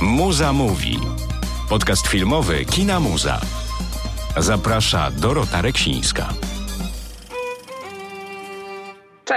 Muza mówi. Podcast filmowy Kina Muza. Zaprasza Dorota Reksińska.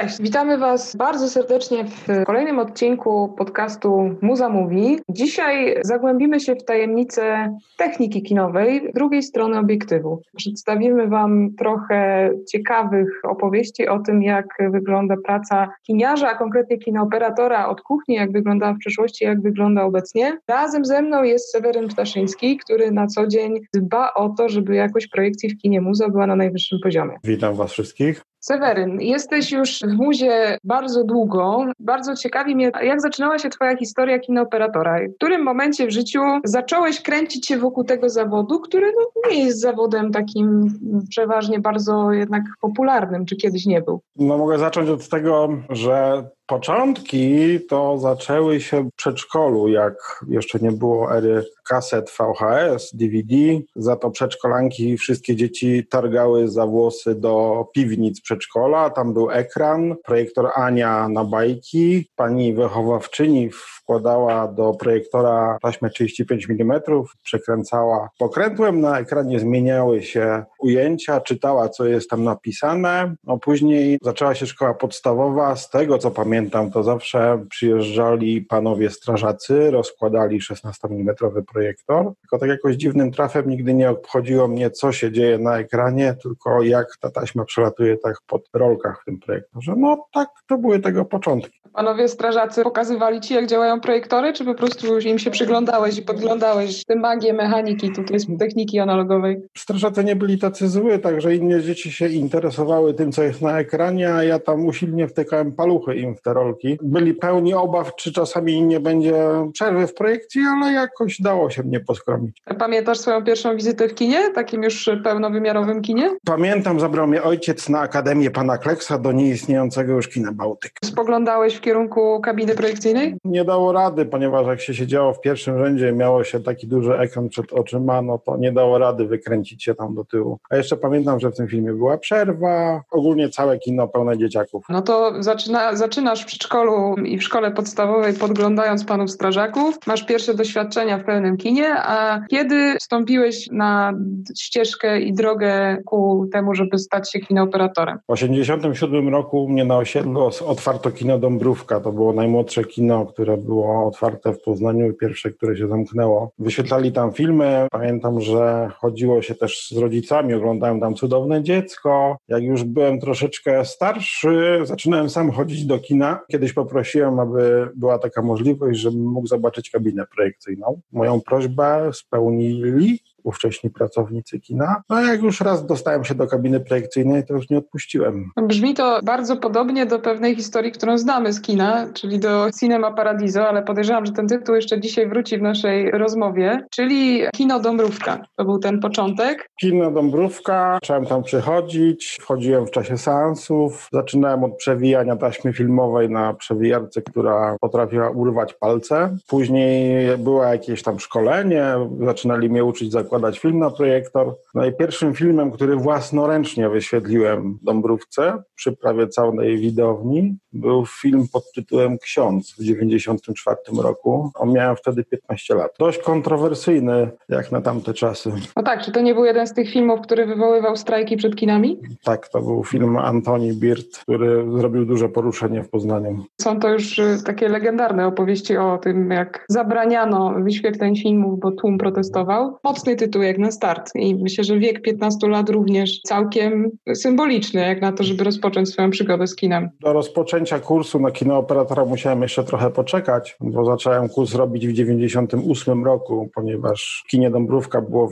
Cześć, witamy Was bardzo serdecznie w kolejnym odcinku podcastu Muza Mówi. Dzisiaj zagłębimy się w tajemnicę techniki kinowej drugiej strony obiektywu. Przedstawimy Wam trochę ciekawych opowieści o tym, jak wygląda praca kiniarza, a konkretnie kinooperatora od kuchni, jak wyglądała w przeszłości, jak wygląda obecnie. Razem ze mną jest Seweryn Ptaszyński, który na co dzień dba o to, żeby jakość projekcji w kinie Muza była na najwyższym poziomie. Witam Was wszystkich. Seweryn, jesteś już w muzie bardzo długo. Bardzo ciekawi mnie, jak zaczynała się Twoja historia kinooperatora. W którym momencie w życiu zacząłeś kręcić się wokół tego zawodu, który no, nie jest zawodem takim przeważnie bardzo jednak popularnym, czy kiedyś nie był? No mogę zacząć od tego, że Początki to zaczęły się w przedszkolu, jak jeszcze nie było ery kaset VHS, DVD. Za to przedszkolanki wszystkie dzieci targały za włosy do piwnic przedszkola. Tam był ekran, projektor Ania na bajki. Pani wychowawczyni wkładała do projektora taśmę 35 mm, przekręcała pokrętłem, na ekranie zmieniały się ujęcia, czytała, co jest tam napisane. No później zaczęła się szkoła podstawowa. Z tego, co pamiętam, to zawsze przyjeżdżali panowie strażacy, rozkładali 16 mm projektor. Tylko tak jakoś dziwnym trafem nigdy nie obchodziło mnie, co się dzieje na ekranie, tylko jak ta taśma przelatuje tak pod rolkach w tym projektorze. No tak, to były tego początki. Panowie strażacy pokazywali ci, jak działają projektory, czy po prostu im się przyglądałeś i podglądałeś tę magię mechaniki, tutaj techniki analogowej? Strażacy nie byli tacy zły, także inne dzieci się interesowały tym, co jest na ekranie, a ja tam usilnie wtykałem paluchy im w te rolki. Byli pełni obaw, czy czasami nie będzie przerwy w projekcji, ale jakoś dało się mnie poskromić. Pamiętasz swoją pierwszą wizytę w kinie, takim już pełnowymiarowym kinie? Pamiętam, zabrał mnie ojciec na Akademię Pana Kleksa do nieistniejącego już kina Bałtyk. Spoglądałeś w kierunku kabiny projekcyjnej? Nie dało rady, ponieważ jak się siedziało w pierwszym rzędzie, miało się taki duży ekran przed oczyma, no to nie dało rady wykręcić się tam do tyłu. A jeszcze pamiętam, że w tym filmie była przerwa, ogólnie całe kino pełne dzieciaków. No to zaczyna, zaczynasz w przedszkolu i w szkole podstawowej podglądając panów strażaków, masz pierwsze doświadczenia w pełnym kinie, a kiedy wstąpiłeś na ścieżkę i drogę ku temu, żeby stać się kinooperatorem? W 1987 roku u mnie na osiedlu otwarto kino Dąbrówka. To było najmłodsze kino, które było otwarte w Poznaniu i pierwsze, które się zamknęło. Wyświetlali tam filmy. Pamiętam, że chodziło się też z rodzicami, oglądałem tam Cudowne Dziecko. Jak już byłem troszeczkę starszy, zaczynałem sam chodzić do kina. Kiedyś poprosiłem, aby była taka możliwość, żebym mógł zobaczyć kabinę projekcyjną. Moją prośbę spełnili ówcześni pracownicy kina. No jak już raz dostałem się do kabiny projekcyjnej, to już nie odpuściłem. Brzmi to bardzo podobnie do pewnej historii, którą znamy z kina, czyli do Cinema Paradiso, ale podejrzewam, że ten tytuł jeszcze dzisiaj wróci w naszej rozmowie, czyli Kino Dąbrówka. To był ten początek. Kino Dąbrówka, zacząłem tam przychodzić, wchodziłem w czasie seansów, zaczynałem od przewijania taśmy filmowej na przewijarce, która potrafiła urwać palce. Później było jakieś tam szkolenie, zaczynali mnie uczyć zakładu zakładać film na projektor. No i pierwszym filmem, który własnoręcznie wyświetliłem w Dąbrówce przy prawie całej widowni, był film pod tytułem Ksiądz w 1994 roku. On miałem wtedy 15 lat. Dość kontrowersyjny jak na tamte czasy. No tak, czy to nie był jeden z tych filmów, który wywoływał strajki przed kinami? Tak, to był film Antoni Birt, który zrobił duże poruszenie w Poznaniu. Są to już y, takie legendarne opowieści o tym, jak zabraniano wyświetleń filmów, bo tłum protestował. Mocny tytuł jak na start i myślę, że wiek 15 lat również całkiem symboliczny jak na to, żeby rozpocząć swoją przygodę z kinem. Do rozpoczęcia kursu na kinooperatora musiałem jeszcze trochę poczekać, bo zacząłem kurs robić w 98 roku, ponieważ w kinie Dąbrówka było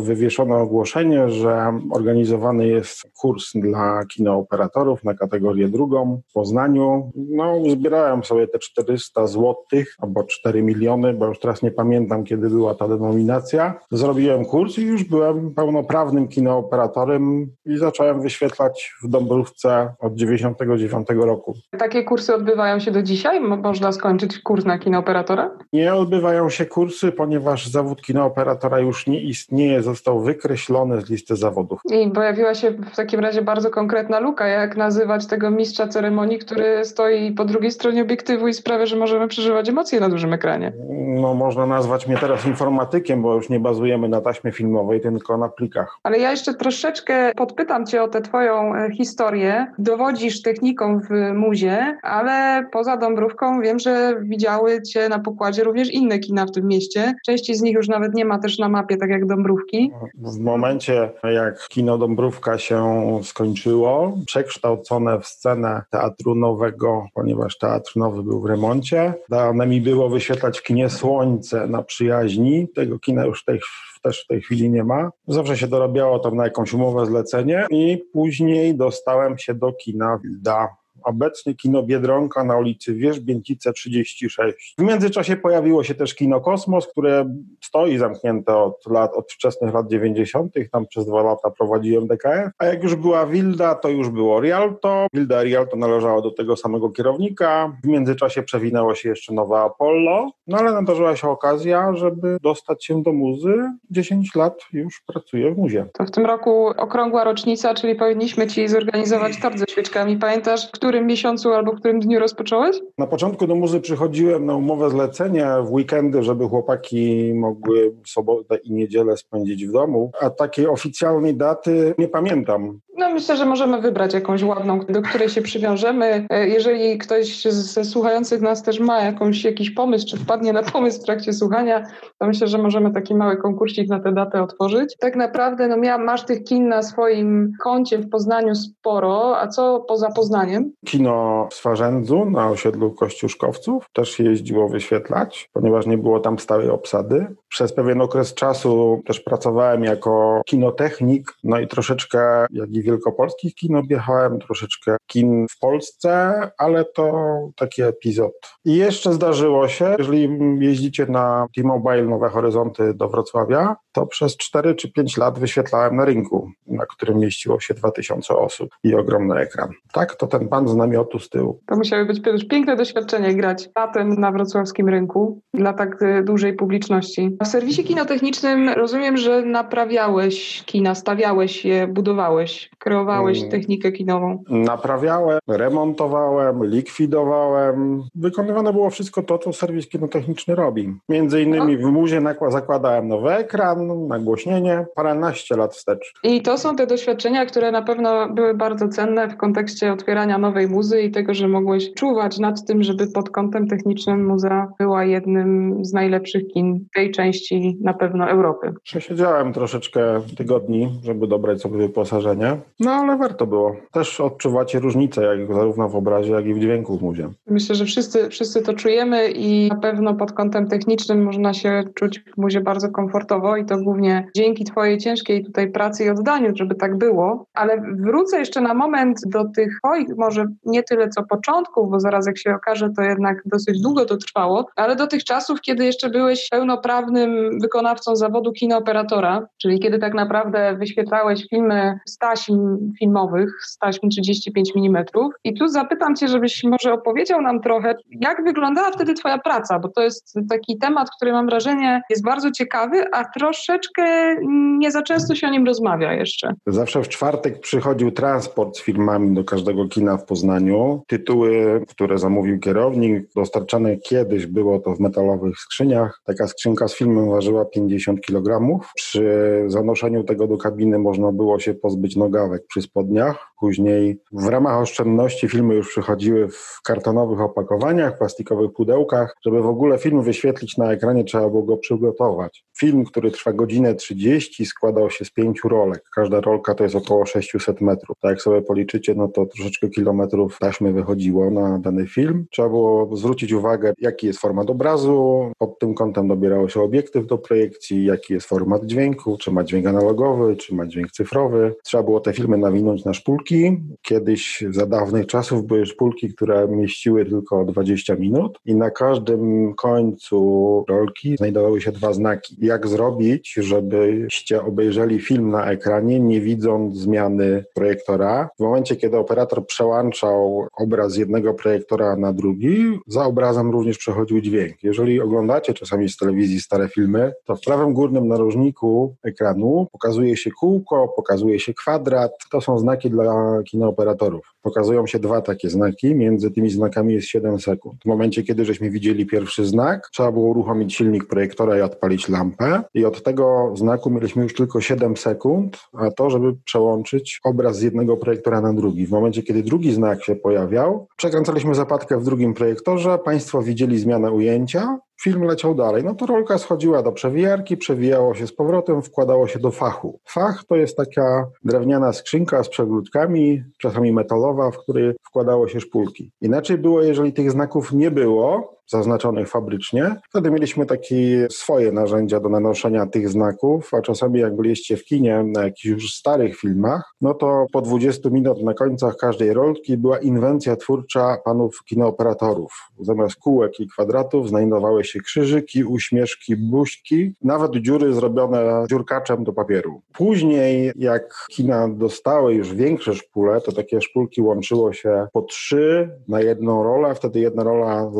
wywieszone ogłoszenie, że organizowany jest kurs dla kinooperatorów na kategorię drugą w Poznaniu. No, zbierałem sobie te 400 złotych albo 4 miliony, bo już teraz nie pamiętam, kiedy była ta denominacja. Zrobiłem skończyłem kurs i już byłem pełnoprawnym kinooperatorem i zacząłem wyświetlać w Dąbrówce od 99 roku. Takie kursy odbywają się do dzisiaj? Można skończyć kurs na kinooperatora? Nie odbywają się kursy, ponieważ zawód kinooperatora już nie istnieje, został wykreślony z listy zawodów. I pojawiła się w takim razie bardzo konkretna luka, jak nazywać tego mistrza ceremonii, który stoi po drugiej stronie obiektywu i sprawia, że możemy przeżywać emocje na dużym ekranie. No można nazwać mnie teraz informatykiem, bo już nie bazujemy na taśmie filmowej, tylko na plikach. Ale ja jeszcze troszeczkę podpytam Cię o tę Twoją e, historię. Dowodzisz techniką w muzie, ale poza Dąbrówką wiem, że widziały Cię na pokładzie również inne kina w tym mieście. Części z nich już nawet nie ma też na mapie, tak jak Dąbrówki. W momencie, jak kino Dąbrówka się skończyło, przekształcone w scenę teatru nowego, ponieważ teatr nowy był w remoncie, dane mi było wyświetlać w kinie Słońce na przyjaźni. Tego kina już tej też w tej chwili nie ma. Zawsze się dorabiało tam na jakąś umowę zlecenie i później dostałem się do kina Wilda obecnie kino Biedronka na ulicy Wierzbięcice 36. W międzyczasie pojawiło się też kino Kosmos, które stoi zamknięte od lat, od wczesnych lat 90. Tam przez dwa lata prowadziłem DKF. A jak już była Wilda, to już było Rialto. Wilda Rialto należało do tego samego kierownika. W międzyczasie przewinęło się jeszcze nowe Apollo. No ale nadarzyła się okazja, żeby dostać się do muzy. 10 lat już pracuję w muzie. To w tym roku okrągła rocznica, czyli powinniśmy Ci zorganizować tort ze świeczkami. Pamiętasz, który którym miesiącu albo w którym dniu rozpocząłeś? Na początku do muzy przychodziłem na umowę zlecenia w weekendy, żeby chłopaki mogły sobotę i niedzielę spędzić w domu, a takiej oficjalnej daty nie pamiętam. No myślę, że możemy wybrać jakąś ładną, do której się przywiążemy. E, jeżeli ktoś ze słuchających nas też ma jakąś, jakiś pomysł, czy wpadnie na pomysł w trakcie słuchania, to myślę, że możemy taki mały konkursik na tę datę otworzyć. Tak naprawdę no, masz tych kin na swoim koncie w Poznaniu sporo, a co poza Poznaniem? Kino w Swarzędzu na osiedlu Kościuszkowców też jeździło wyświetlać, ponieważ nie było tam stałej obsady. Przez pewien okres czasu też pracowałem jako kinotechnik, no i troszeczkę, jak i wielkopolskich kin objechałem, troszeczkę kin w Polsce, ale to taki epizod. I jeszcze zdarzyło się, jeżeli jeździcie na T-Mobile Nowe Horyzonty do Wrocławia, to przez 4 czy 5 lat wyświetlałem na rynku, na którym mieściło się 2000 osób i ogromny ekran. Tak, to ten pan z namiotu z tyłu. To musiały być piękne doświadczenie grać latem na wrocławskim rynku dla tak e, dużej publiczności. W serwisie kinotechnicznym rozumiem, że naprawiałeś kina, stawiałeś je, budowałeś, kreowałeś hmm. technikę kinową. Naprawiałem, remontowałem, likwidowałem. Wykonywane było wszystko to, co serwis kinotechniczny robi. Między innymi w muzie zakładałem nowy ekran, nagłośnienie, paręnaście lat wstecz. I to są te doświadczenia, które na pewno były bardzo cenne w kontekście otwierania nowej muzy i tego, że mogłeś czuwać nad tym, żeby pod kątem technicznym muza była jednym z najlepszych kin tej części na pewno Europy. Przesiedziałem troszeczkę tygodni, żeby dobrać sobie wyposażenie, no ale warto było. Też odczuwacie różnicę, jak zarówno w obrazie, jak i w dźwięku w muzie. Myślę, że wszyscy, wszyscy to czujemy i na pewno pod kątem technicznym można się czuć w muzie bardzo komfortowo i to głównie dzięki Twojej ciężkiej tutaj pracy i oddaniu, żeby tak było. Ale wrócę jeszcze na moment do tych Twoich może nie tyle co początków, bo zaraz jak się okaże, to jednak dosyć długo to trwało, ale do tych czasów, kiedy jeszcze byłeś pełnoprawnym wykonawcą zawodu kinooperatora, czyli kiedy tak naprawdę wyświetlałeś filmy z taśm filmowych, z taśm 35 mm. I tu zapytam Cię, żebyś może opowiedział nam trochę, jak wyglądała wtedy Twoja praca, bo to jest taki temat, który mam wrażenie jest bardzo ciekawy, a troszeczkę nie za często się o nim rozmawia jeszcze. Zawsze w czwartek przychodził transport z filmami do każdego kina w Poznaniu. Tytuły, które zamówił kierownik, dostarczane kiedyś było to w metalowych skrzyniach. Taka skrzynka z filmem ważyła 50 kg. Przy zanoszeniu tego do kabiny można było się pozbyć nogawek przy spodniach. Później w ramach oszczędności filmy już przychodziły w kartonowych opakowaniach, plastikowych pudełkach. Żeby w ogóle film wyświetlić na ekranie, trzeba było go przygotować. Film, który trwa godzinę 30, składał się z pięciu rolek. Każda rolka to jest około 600 metrów. Tak jak sobie policzycie, no to troszeczkę kilometrów taśmy wychodziło na dany film. Trzeba było zwrócić uwagę, jaki jest format obrazu, pod tym kątem dobierało się obiektyw do projekcji, jaki jest format dźwięku, czy ma dźwięk analogowy, czy ma dźwięk cyfrowy. Trzeba było te filmy nawinąć na szpulki. Kiedyś za dawnych czasów były szpulki, które mieściły tylko 20 minut i na każdym końcu rolki znajdowały się dwa znaki. Jak zrobić, sprawić, żebyście obejrzeli film na ekranie, nie widząc zmiany projektora. W momencie, kiedy operator przełączał obraz jednego projektora na drugi, za obrazem również przechodził dźwięk. Jeżeli oglądacie czasami z telewizji stare filmy, to w prawym górnym narożniku ekranu pokazuje się kółko, pokazuje się kwadrat. To są znaki dla kinooperatorów. Pokazują się dwa takie znaki, między tymi znakami jest 7 sekund. W momencie, kiedy żeśmy widzieli pierwszy znak, trzeba było uruchomić silnik projektora i odpalić lampę i od tego znaku mieliśmy już tylko 7 sekund, a to, żeby przełączyć obraz z jednego projektora na drugi. W momencie, kiedy drugi znak się pojawiał, przekręcaliśmy zapadkę w drugim projektorze, Państwo widzieli zmianę ujęcia, film leciał dalej. No to rolka schodziła do przewijarki, przewijało się z powrotem, wkładało się do fachu. Fach to jest taka drewniana skrzynka z przegródkami, czasami metalowa, w której wkładało się szpulki. Inaczej było, jeżeli tych znaków nie było, zaznaczonych fabrycznie. Wtedy mieliśmy takie swoje narzędzia do nanoszenia tych znaków, a czasami jak byliście w kinie na jakichś już starych filmach, no to po 20 minut na końcach każdej rolki była inwencja twórcza panów kinooperatorów. Zamiast kółek i kwadratów znajdowały się krzyżyki, uśmieszki, buźki, nawet dziury zrobione dziurkaczem do papieru. Później jak kina dostały już większe szpule, to takie szpulki łączyło się po trzy na jedną rolę, wtedy jedna rola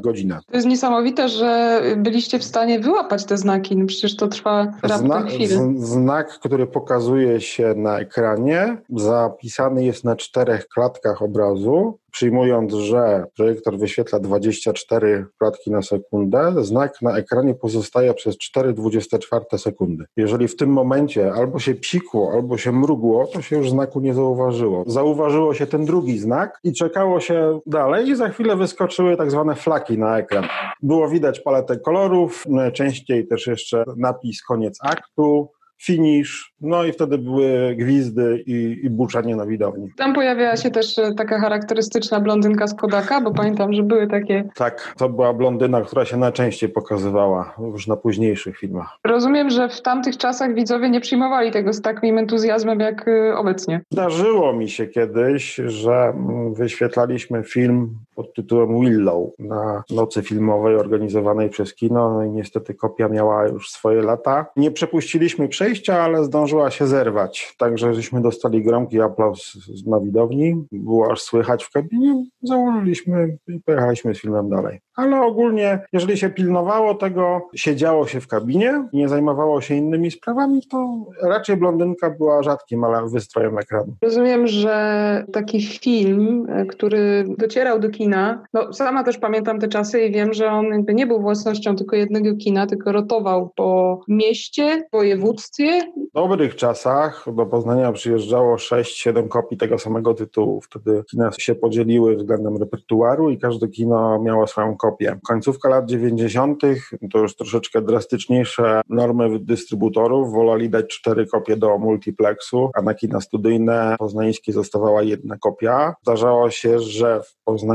godzinę. To jest niesamowite, że byliście w stanie wyłapać te znaki. No przecież to trwa raptem Zna, chwilę. Znak, który pokazuje się na ekranie, zapisany jest na czterech klatkach obrazu przyjmując, że projektor wyświetla 24 klatki na sekundę, znak na ekranie pozostaje przez 4,24 sekundy. Jeżeli w tym momencie albo się psikło, albo się mrugło, to się już znaku nie zauważyło. Zauważyło się ten drugi znak i czekało się dalej i za chwilę wyskoczyły tak zwane flaki na ekran. Było widać paletę kolorów, najczęściej też jeszcze napis koniec aktu, finish, no i wtedy były gwizdy i, i buczenie na widowni. Tam pojawiała się też e, taka charakterystyczna blondynka z Kodaka, bo pamiętam, że były takie... Tak, to była blondyna, która się najczęściej pokazywała już na późniejszych filmach. Rozumiem, że w tamtych czasach widzowie nie przyjmowali tego z takim entuzjazmem jak e, obecnie. Zdarzyło mi się kiedyś, że mm, wyświetlaliśmy film pod tytułem Willow na nocy filmowej organizowanej przez kino no i niestety kopia miała już swoje lata. Nie przepuściliśmy przejścia, ale zdążyła się zerwać, także żeśmy dostali gromki aplauz na widowni, było aż słychać w kabinie, założyliśmy i pojechaliśmy z filmem dalej. Ale ogólnie, jeżeli się pilnowało tego, siedziało się w kabinie, nie zajmowało się innymi sprawami, to raczej blondynka była rzadkim, ale wystrojem ekranu. Rozumiem, że taki film, który docierał do kina, kina. No, sama też pamiętam te czasy i wiem, że on jakby nie był własnością tylko jednego kina, tylko rotował po mieście, województwie. W dobrych czasach do Poznania przyjeżdżało 6-7 kopii tego samego tytułu. Wtedy kina się podzieliły względem repertuaru i każde kino miało swoją kopię. Końcówka lat 90. to już troszeczkę drastyczniejsze normy dystrybutorów. Wolali dać cztery kopie do multiplexu, a na kina studyjne poznańskie zostawała jedna kopia. Zdarzało się, że w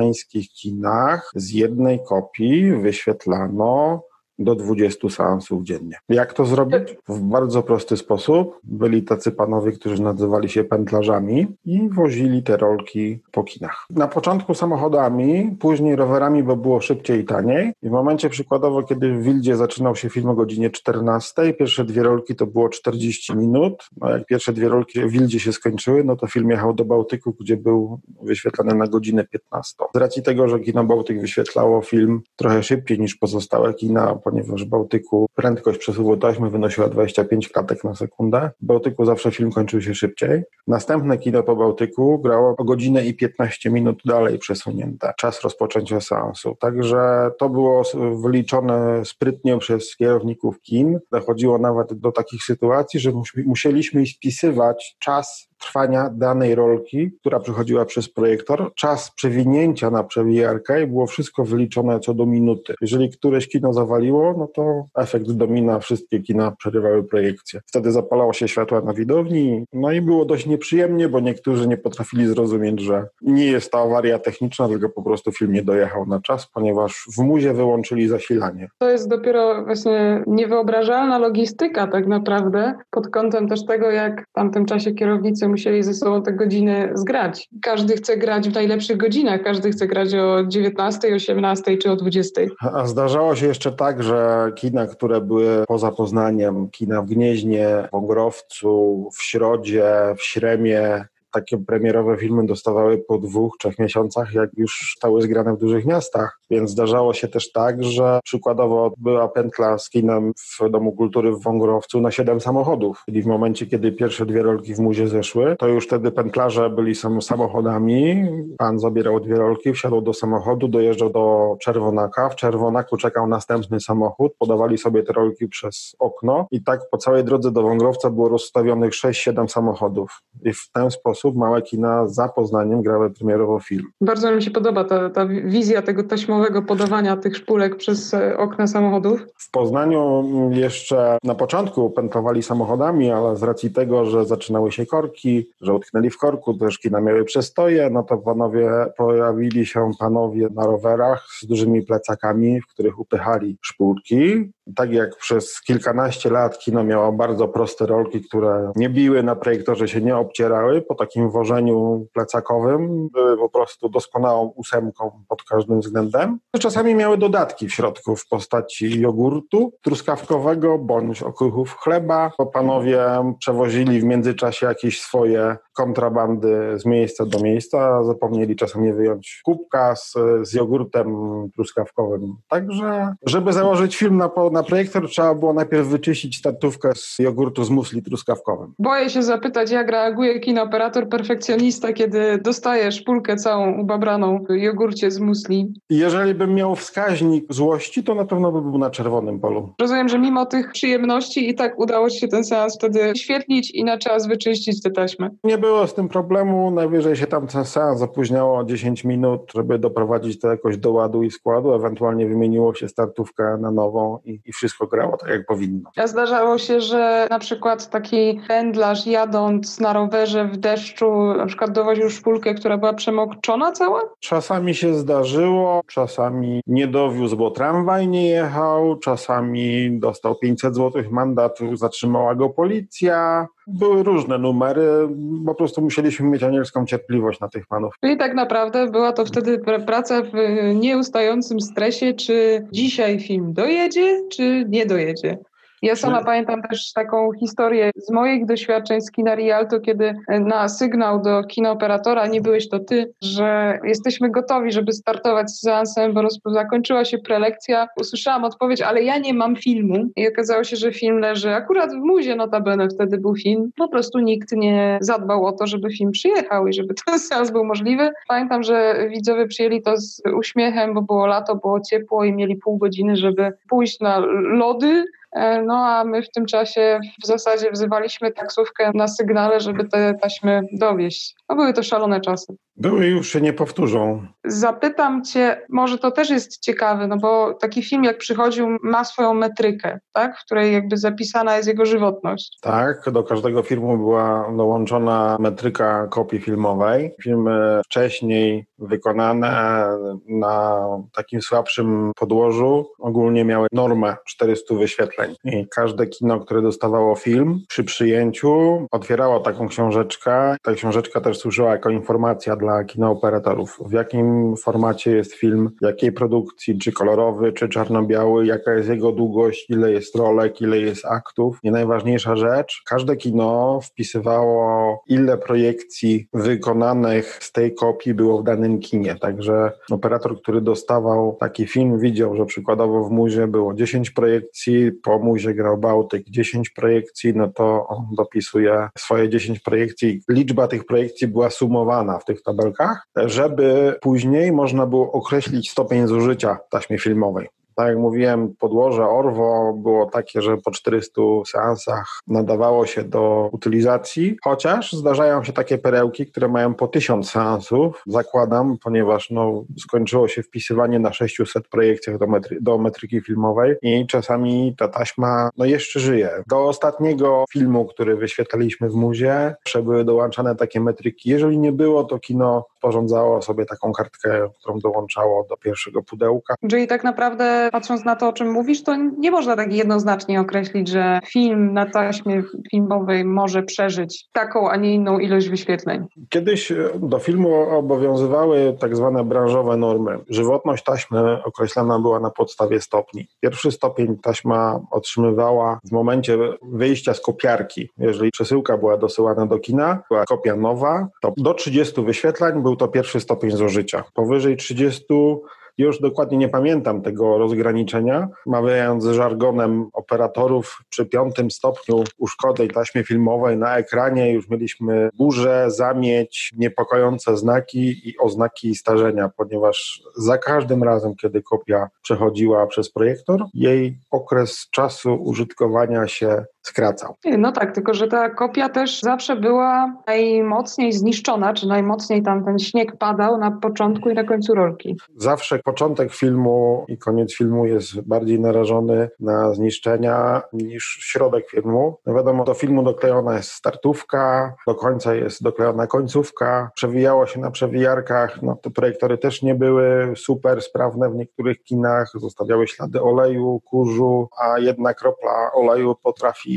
amerykańskich kinach z jednej kopii wyświetlano do 20 seansów dziennie. Jak to zrobić? W bardzo prosty sposób. Byli tacy panowie, którzy nazywali się pętlarzami i wozili te rolki po kinach. Na początku samochodami, później rowerami, bo było szybciej i taniej. I w momencie przykładowo, kiedy w Wildzie zaczynał się film o godzinie 14, pierwsze dwie rolki to było 40 minut. No jak pierwsze dwie rolki w Wildzie się skończyły, no to film jechał do Bałtyku, gdzie był wyświetlany na godzinę 15. Z racji tego, że kino Bałtyk wyświetlało film trochę szybciej niż pozostałe kina, ponieważ w Bałtyku prędkość przesuwu taśmy wynosiła 25 klatek na sekundę. W Bałtyku zawsze film kończył się szybciej. Następne kino po Bałtyku grało o godzinę i 15 minut dalej przesunięte. Czas rozpoczęcia seansu. Także to było wyliczone sprytnie przez kierowników kin. Dochodziło nawet do takich sytuacji, że musieliśmy spisywać czas trwania danej rolki, która przechodziła przez projektor, czas przewinięcia na przewijarkę i było wszystko wyliczone co do minuty. Jeżeli któreś kino zawaliło, no to efekt domina, wszystkie kina przerywały projekcję. Wtedy zapalało się światła na widowni, no i było dość nieprzyjemnie, bo niektórzy nie potrafili zrozumieć, że nie jest to awaria techniczna, tylko po prostu film nie dojechał na czas, ponieważ w muzie wyłączyli zasilanie. To jest dopiero właśnie niewyobrażalna logistyka tak naprawdę, pod kątem też tego, jak w tamtym czasie kierownicy musieli ze sobą te godziny zgrać. Każdy chce grać w najlepszych godzinach, każdy chce grać o 19, 18 czy o 20. A zdarzało się jeszcze tak, że kina, które były poza Poznaniem, kina w Gnieźnie, w Ogrowcu, w Środzie, w Śremie, takie premierowe filmy dostawały po dwóch, trzech miesiącach, jak już stały zgrane w dużych miastach. Więc zdarzało się też tak, że przykładowo była pętla z kinem w Domu Kultury w Wągrowcu na siedem samochodów. Czyli w momencie, kiedy pierwsze dwie rolki w muzie zeszły, to już wtedy pętlarze byli sam samochodami. Pan zabierał dwie rolki, wsiadł do samochodu, dojeżdżał do Czerwonaka. W Czerwonaku czekał następny samochód, podawali sobie te rolki przez okno i tak po całej drodze do Wągrowca było rozstawionych 6-7 samochodów. I w ten sposób małe kina za Poznaniem grały premierowo film. Bardzo mi się podoba ta, ta wizja tego taśmowego podawania tych szpulek przez e, okna samochodów. W Poznaniu jeszcze na początku pętlowali samochodami, ale z racji tego, że zaczynały się korki, że utknęli w korku, też kina miały przestoje, no to panowie, pojawili się panowie na rowerach z dużymi plecakami, w których upychali szpulki. Tak jak przez kilkanaście lat kino miało bardzo proste rolki, które nie biły na projektorze, się nie obcierały, po takim wożeniu plecakowym były po prostu doskonałą ósemką pod każdym względem. Czasami miały dodatki w środku w postaci jogurtu truskawkowego bądź okruchów chleba. Bo panowie przewozili w międzyczasie jakieś swoje kontrabandy z miejsca do miejsca, zapomnieli czasami wyjąć kubka z, z jogurtem truskawkowym. Także, żeby założyć film na, na projektor, trzeba było najpierw wyczyścić statówkę z jogurtu z musli truskawkowym. Boję się zapytać, jak reaguje kinooperator perfekcjonista, kiedy dostaje szpulkę całą ubabraną w jogurcie z musli. Jeżeli bym miał wskaźnik złości, to na pewno by był na czerwonym polu. Rozumiem, że mimo tych przyjemności i tak udało ci się ten seans wtedy świetlić i na czas wyczyścić te taśmy. Nie było z tym problemu, najwyżej się tam ten seans zapóźniało 10 minut, żeby doprowadzić to jakoś do ładu i składu, ewentualnie wymieniło się startówkę na nową i, i wszystko grało tak jak powinno. A zdarzało się, że na przykład taki pędlarz jadąc na rowerze w deszczu na przykład dowoził szpulkę, która była przemokczona cała? Czasami się zdarzyło, czasami nie dowiózł, bo tramwaj nie jechał, czasami dostał 500 zł mandatu, zatrzymała go policja. Były różne numery, po prostu musieliśmy mieć anielską cierpliwość na tych panów. Czyli tak naprawdę była to wtedy praca w nieustającym stresie, czy dzisiaj film dojedzie, czy nie dojedzie. Ja sama pamiętam też taką historię z moich doświadczeń z kina Rialto, kiedy na sygnał do kinooperatora, nie byłeś to ty, że jesteśmy gotowi, żeby startować z seansem, bo zakończyła się prelekcja. Usłyszałam odpowiedź, ale ja nie mam filmu. I okazało się, że film leży akurat w muzie, notabene wtedy był film. Po prostu nikt nie zadbał o to, żeby film przyjechał i żeby ten seans był możliwy. Pamiętam, że widzowie przyjęli to z uśmiechem, bo było lato, było ciepło i mieli pół godziny, żeby pójść na lody, no a my w tym czasie w zasadzie wzywaliśmy taksówkę na sygnale, żeby te taśmy dowieść. No były to szalone czasy. Były już się nie powtórzą. Zapytam cię, może to też jest ciekawe, no bo taki film jak przychodził ma swoją metrykę, tak? w której jakby zapisana jest jego żywotność. Tak, do każdego filmu była dołączona metryka kopii filmowej. Filmy wcześniej wykonane na takim słabszym podłożu ogólnie miały normę 400 wyświetleń. I każde kino, które dostawało film przy przyjęciu otwierało taką książeczkę. Ta książeczka też służyła jako informacja dla dla kinooperatorów. W jakim formacie jest film, jakiej produkcji, czy kolorowy, czy czarno-biały, jaka jest jego długość, ile jest rolek, ile jest aktów. I najważniejsza rzecz, każde kino wpisywało, ile projekcji wykonanych z tej kopii było w danym kinie. Także operator, który dostawał taki film, widział, że przykładowo w muzie było 10 projekcji, po muzie grał Bałtyk 10 projekcji, no to on dopisuje swoje 10 projekcji. Liczba tych projekcji była sumowana w tych tabelach tabelkach, żeby później można było określić stopień zużycia taśmy filmowej. Tak jak mówiłem, podłoże Orwo było takie, że po 400 seansach nadawało się do utylizacji, chociaż zdarzają się takie perełki, które mają po 1000 seansów, zakładam, ponieważ no, skończyło się wpisywanie na 600 projekcjach do, metry, do metryki filmowej i czasami ta taśma no, jeszcze żyje. Do ostatniego filmu, który wyświetlaliśmy w muzie, były dołączane takie metryki. Jeżeli nie było, to kino sporządzało sobie taką kartkę, którą dołączało do pierwszego pudełka. Czyli tak naprawdę patrząc na to, o czym mówisz, to nie można tak jednoznacznie określić, że film na taśmie filmowej może przeżyć taką, a nie inną ilość wyświetleń. Kiedyś do filmu obowiązywały tak zwane branżowe normy. Żywotność taśmy określana była na podstawie stopni. Pierwszy stopień taśma otrzymywała w momencie wyjścia z kopiarki. Jeżeli przesyłka była dosyłana do kina, była kopia nowa, to do 30 wyświetleń był to pierwszy stopień zużycia. Powyżej 30 już dokładnie nie pamiętam tego rozgraniczenia. Mawiając żargonem operatorów, przy piątym stopniu uszkodzeń taśmy filmowej na ekranie już mieliśmy burzę, zamieć, niepokojące znaki i oznaki starzenia, ponieważ za każdym razem, kiedy kopia przechodziła przez projektor, jej okres czasu użytkowania się skracał. No tak, tylko że ta kopia też zawsze była najmocniej zniszczona, czy najmocniej tam ten śnieg padał na początku i na końcu rolki. Zawsze początek filmu i koniec filmu jest bardziej narażony na zniszczenia niż środek filmu. No wiadomo, do filmu doklejona jest startówka, do końca jest doklejona końcówka, przewijało się na przewijarkach, no te projektory też nie były super sprawne w niektórych kinach, zostawiały ślady oleju, kurzu, a jedna kropla oleju potrafi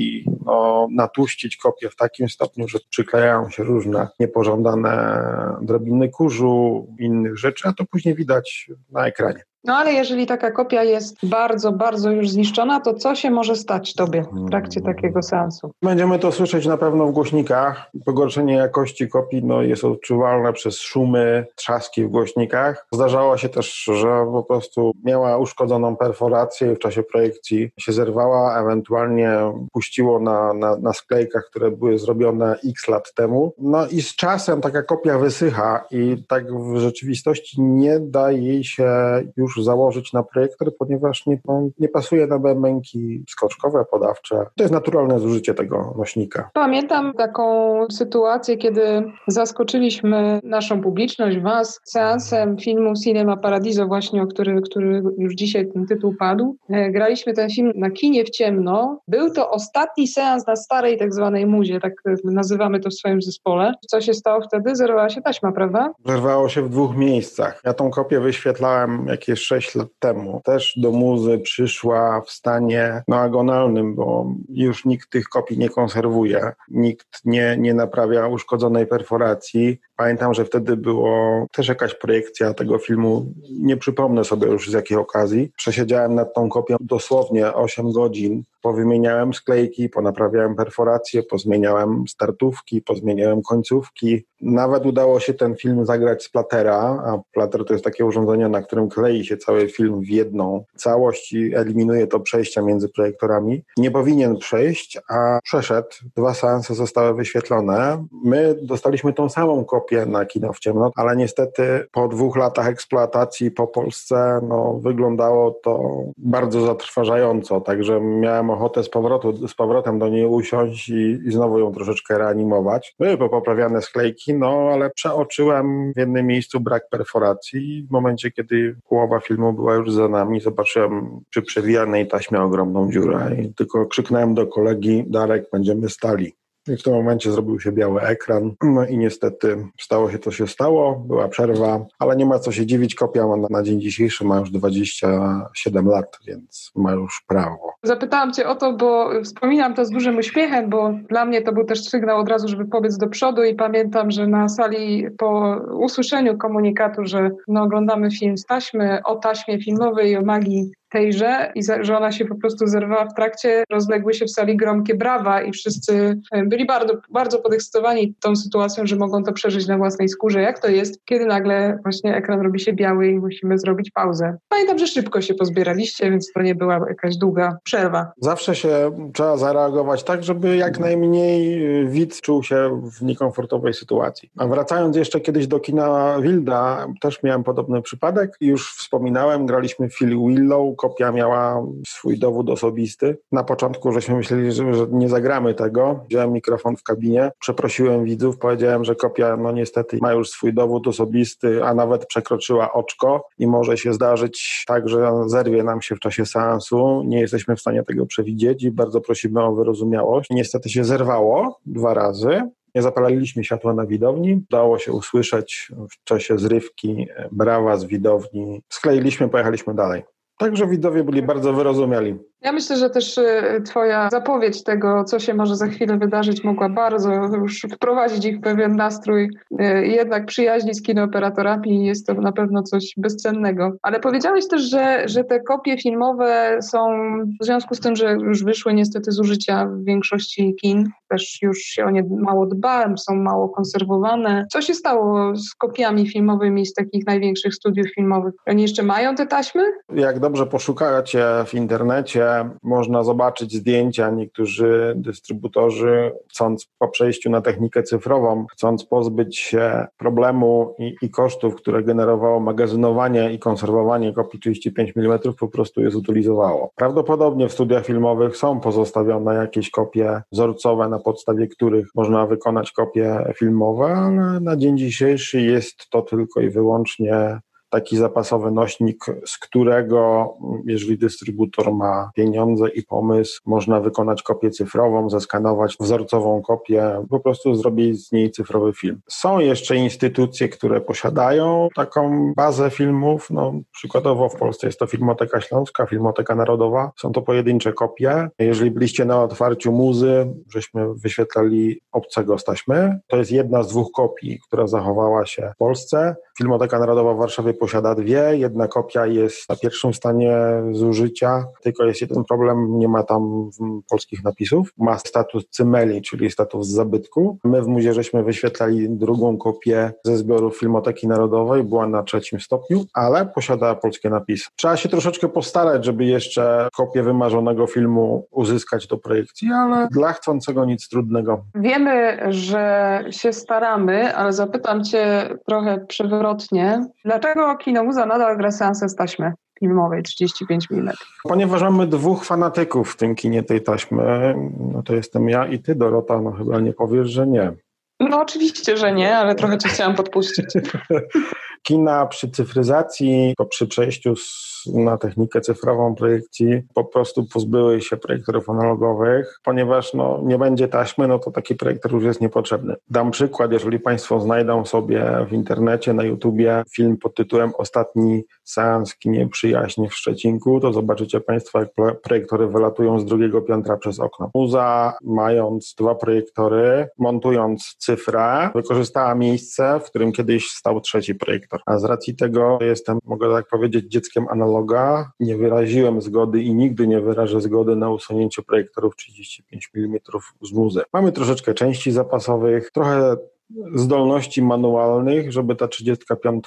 no, natłuścić kopię w takim stopniu, że przyklejają się różne niepożądane drobiny kurzu, innych rzeczy, a to później widać na ekranie. No ale jeżeli taka kopia jest bardzo, bardzo już zniszczona, to co się może stać tobie w trakcie takiego seansu? Będziemy to słyszeć na pewno w głośnikach. Pogorszenie jakości kopii no, jest odczuwalne przez szumy, trzaski w głośnikach. Zdarzało się też, że po prostu miała uszkodzoną perforację i w czasie projekcji się zerwała, ewentualnie puściło na, na, na sklejkach, które były zrobione x lat temu. No i z czasem taka kopia wysycha i tak w rzeczywistości nie da jej się już już założyć na projektor, ponieważ nie, nie pasuje na bębenki skoczkowe, podawcze. To jest naturalne zużycie tego nośnika. Pamiętam taką sytuację, kiedy zaskoczyliśmy naszą publiczność, Was, seansem filmu Cinema Paradiso właśnie, o który, który już dzisiaj ten tytuł padł. E, graliśmy ten film na kinie w ciemno. Był to ostatni seans na starej tak zwanej muzie, tak nazywamy to w swoim zespole. Co się stało wtedy? Zerwała się taśma, prawda? Zerwało się w dwóch miejscach. Ja tą kopię wyświetlałem jakieś 6 lat temu. Też do muzy przyszła w stanie no, agonalnym, bo już nikt tych kopii nie konserwuje, nikt nie, nie naprawia uszkodzonej perforacji. Pamiętam, że wtedy było też jakaś projekcja tego filmu, nie przypomnę sobie już z jakiej okazji. Przesiedziałem nad tą kopią dosłownie 8 godzin powymieniałem sklejki, ponaprawiałem perforacje, pozmieniałem startówki, pozmieniałem końcówki. Nawet udało się ten film zagrać z platera, a plater to jest takie urządzenie, na którym klei się cały film w jedną całość i eliminuje to przejścia między projektorami. Nie powinien przejść, a przeszedł. Dwa seanse zostały wyświetlone. My dostaliśmy tą samą kopię na kino w ciemno, ale niestety po dwóch latach eksploatacji po Polsce no, wyglądało to bardzo zatrważająco, także miałem ochotę z, powrotu, z powrotem do niej usiąść i, i znowu ją troszeczkę reanimować. Były poprawiane sklejki, no ale przeoczyłem w jednym miejscu brak perforacji. W momencie, kiedy połowa filmu była już za nami, zobaczyłem przy przewijanej taśmie ogromną dziurę i tylko krzyknąłem do kolegi, Darek, będziemy stali. I w tym momencie zrobił się biały ekran. No i niestety stało się, co się stało. Była przerwa, ale nie ma co się dziwić. Kopia ma na dzień dzisiejszy ma już 27 lat, więc ma już prawo. Zapytałam Cię o to, bo wspominam to z dużym uśmiechem, bo dla mnie to był też sygnał od razu, żeby pobiec do przodu i pamiętam, że na sali po usłyszeniu komunikatu, że no, oglądamy film z taśmy, o taśmie filmowej o magii tejże i że ona się po prostu zerwała w trakcie, rozległy się w sali gromkie brawa i wszyscy e, byli bardzo, bardzo podekscytowani tą sytuacją, że mogą to przeżyć na własnej skórze. Jak to jest, kiedy nagle właśnie ekran robi się biały i musimy zrobić pauzę. Pamiętam, że szybko się pozbieraliście, więc to nie była jakaś długa przerwa. Zawsze się trzeba zareagować tak, żeby jak najmniej e, widz czuł się w niekomfortowej sytuacji. A wracając jeszcze kiedyś do kina Wilda, też miałem podobny przypadek. Już wspominałem, graliśmy Phil Willow, kopia miała swój dowód osobisty. Na początku żeśmy myśleli, że, że nie zagramy tego. Wziąłem mikrofon w kabinie, przeprosiłem widzów, powiedziałem, że kopia no niestety ma już swój dowód osobisty, a nawet przekroczyła oczko i może się zdarzyć tak, że zerwie nam się w czasie seansu. Nie jesteśmy w stanie tego przewidzieć i bardzo prosimy o wyrozumiałość. Niestety się zerwało dwa razy. Nie zapalaliśmy światła na widowni. Udało się usłyszeć w czasie zrywki brawa z widowni. Skleiliśmy, pojechaliśmy dalej. Także widzowie byli bardzo wyrozumiali. Ja myślę, że też y, Twoja zapowiedź tego, co się może za chwilę wydarzyć, mogła bardzo już wprowadzić ich w pewien nastrój y, jednak przyjaźni z kinooperatorami. Jest to na pewno coś bezcennego. Ale powiedziałeś też, że, że te kopie filmowe są w związku z tym, że już wyszły niestety z użycia w większości kin, też już się o nie mało dba, są mało konserwowane. Co się stało z kopiami filmowymi z takich największych studiów filmowych? Oni jeszcze mają te taśmy? Jak dobrze poszukacie w internecie, można zobaczyć zdjęcia. Niektórzy dystrybutorzy, chcąc po przejściu na technikę cyfrową, chcąc pozbyć się problemu i, i kosztów, które generowało magazynowanie i konserwowanie kopii 35 mm, po prostu je zutylizowało. Prawdopodobnie w studiach filmowych są pozostawione jakieś kopie wzorcowe, na podstawie których można wykonać kopie filmowe, ale na dzień dzisiejszy jest to tylko i wyłącznie taki zapasowy nośnik, z którego, jeżeli dystrybutor ma pieniądze i pomysł, można wykonać kopię cyfrową, zeskanować wzorcową kopię, po prostu zrobić z niej cyfrowy film. Są jeszcze instytucje, które posiadają taką bazę filmów, no przykładowo w Polsce jest to Filmoteka Śląska, Filmoteka Narodowa, są to pojedyncze kopie. Jeżeli byliście na otwarciu muzy, żeśmy wyświetlali obcego z taśmy, to jest jedna z dwóch kopii, która zachowała się w Polsce. Filmoteka Narodowa w Warszawie posiada dwie. Jedna kopia jest na pierwszym stanie zużycia, tylko jest jeden problem, nie ma tam polskich napisów. Ma status cymeli, czyli status zabytku. My w muzie żeśmy wyświetlali drugą kopię ze zbioru Filmoteki Narodowej, była na trzecim stopniu, ale posiada polskie napisy. Trzeba się troszeczkę postarać, żeby jeszcze kopię wymarzonego filmu uzyskać do projekcji, ale dla chcącego nic trudnego. Wiemy, że się staramy, ale zapytam Cię trochę przewrotnie. Dlaczego Kinomuza nadal gra seansy z taśmy filmowej 35 mm. Ponieważ mamy dwóch fanatyków w tym kinie tej taśmy, no to jestem ja i ty, Dorota, no chyba nie powiesz, że nie. No oczywiście, że nie, ale trochę cię chciałam podpuścić. Kina przy cyfryzacji, po przy przejściu z na technikę cyfrową projekcji po prostu pozbyły się projektorów analogowych, ponieważ no, nie będzie taśmy, no to taki projektor już jest niepotrzebny. Dam przykład, jeżeli Państwo znajdą sobie w internecie, na YouTubie film pod tytułem Ostatni seans kinie przyjaźni w Szczecinku, to zobaczycie Państwo, jak projektory wylatują z drugiego piętra przez okno. Muza, mając dwa projektory, montując cyfrę, wykorzystała miejsce, w którym kiedyś stał trzeci projektor. A z racji tego jestem, mogę tak powiedzieć, dzieckiem analoga. Nie wyraziłem zgody i nigdy nie wyrażę zgody na usunięcie projektorów 35 mm z muzy. Mamy troszeczkę części zapasowych, trochę zdolności manualnych, żeby ta 35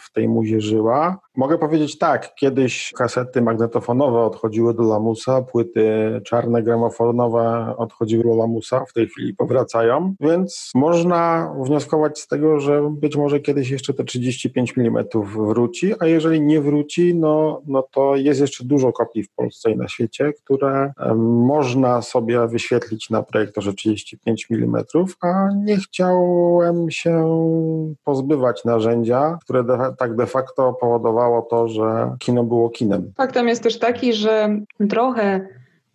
w tej muzie żyła. Mogę powiedzieć tak, kiedyś kasety magnetofonowe odchodziły do lamusa, płyty czarne gramofonowe odchodziły do lamusa, w tej chwili powracają, więc można wnioskować z tego, że być może kiedyś jeszcze te 35 mm wróci, a jeżeli nie wróci, no, no to jest jeszcze dużo kopii w Polsce i na świecie, które można sobie wyświetlić na projektorze 35 mm, a nie chciałem się pozbywać narzędzia, które de, tak de facto powodowało to, że kino było kinem. Faktem jest też taki, że trochę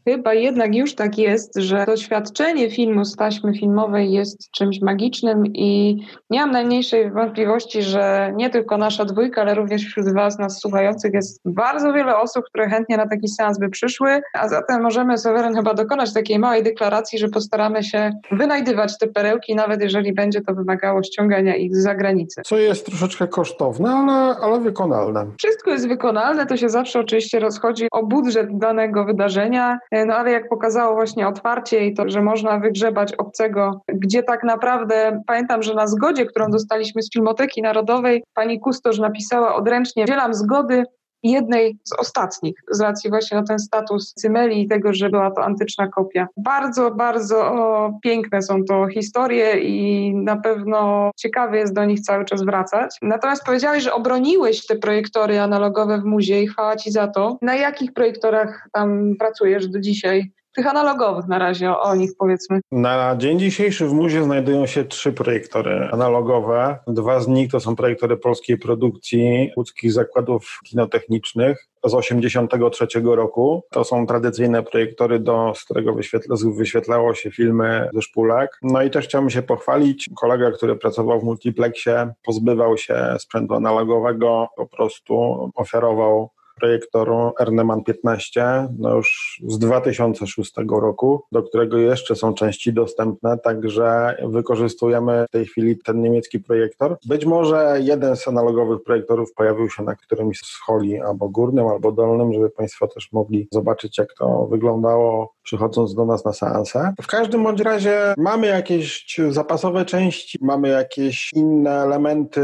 Chyba jednak już tak jest, że doświadczenie filmu z taśmy filmowej jest czymś magicznym i nie mam najmniejszej wątpliwości, że nie tylko nasza dwójka, ale również wśród Was, nas słuchających, jest bardzo wiele osób, które chętnie na taki seans by przyszły, a zatem możemy, Seweren, chyba dokonać takiej małej deklaracji, że postaramy się wynajdywać te perełki, nawet jeżeli będzie to wymagało ściągania ich z zagranicy. Co jest troszeczkę kosztowne, ale, ale wykonalne. Wszystko jest wykonalne, to się zawsze oczywiście rozchodzi o budżet danego wydarzenia. No ale jak pokazało właśnie otwarcie i to, że można wygrzebać obcego, gdzie tak naprawdę pamiętam, że na zgodzie, którą dostaliśmy z Filmoteki Narodowej, pani Kustosz napisała odręcznie, dzielam zgody jednej z ostatnich, z racji właśnie na ten status Cymeli i tego, że była to antyczna kopia. Bardzo, bardzo o, piękne są to historie i na pewno ciekawy jest do nich cały czas wracać. Natomiast powiedziałeś, że obroniłeś te projektory analogowe w muzie i chwała Ci za to. Na jakich projektorach tam pracujesz do dzisiaj? Tych analogowych na razie, o, nich powiedzmy. Na dzień dzisiejszy w muzie znajdują się trzy projektory analogowe. Dwa z nich to są projektory polskiej produkcji łódzkich zakładów kinotechnicznych z 1983 roku. To są tradycyjne projektory, do, z którego wyświetla, wyświetlało się filmy ze szpulek. No i też chciałbym się pochwalić. Kolega, który pracował w multiplexie, pozbywał się sprzętu analogowego, po prostu ofiarował projektor Erneman 15, no już z 2006 roku, do którego jeszcze są części dostępne, także wykorzystujemy w tej chwili ten niemiecki projektor. Być może jeden z analogowych projektorów pojawił się na którymś z holi albo górnym, albo dolnym, żeby Państwo też mogli zobaczyć, jak to wyglądało przychodząc do nas na seansę. W każdym bądź razie mamy jakieś zapasowe części, mamy jakieś inne elementy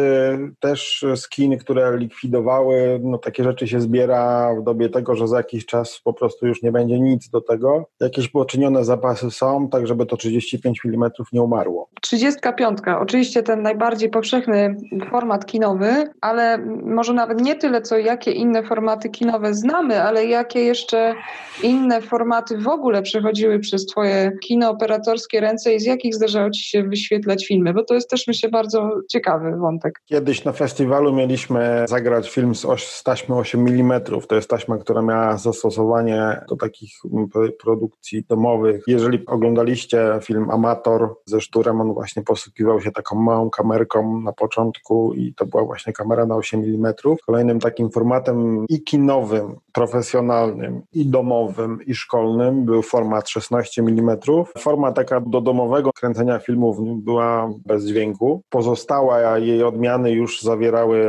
też z kin, które likwidowały. No, takie rzeczy się w dobie tego, że za jakiś czas po prostu już nie będzie nic do tego. Jakieś poczynione zapasy są, tak żeby to 35 mm nie umarło. 35. Oczywiście ten najbardziej powszechny format kinowy, ale może nawet nie tyle, co jakie inne formaty kinowe znamy, ale jakie jeszcze inne formaty w ogóle ogóle przechodziły przez Twoje kino operatorskie ręce i z jakich zdarzało Ci się wyświetlać filmy? Bo to jest też, myślę, bardzo ciekawy wątek. Kiedyś na festiwalu mieliśmy zagrać film z, oś, z taśmy 8 mm. To jest taśma, która miała zastosowanie do takich mm, produkcji domowych. Jeżeli oglądaliście film Amator ze Szturem, on właśnie posługiwał się taką małą kamerką na początku i to była właśnie kamera na 8 mm. Kolejnym takim formatem i kinowym, profesjonalnym, i domowym, i szkolnym był format 16 mm. Forma taka do domowego kręcenia filmów była bez dźwięku. Pozostałe jej odmiany już zawierały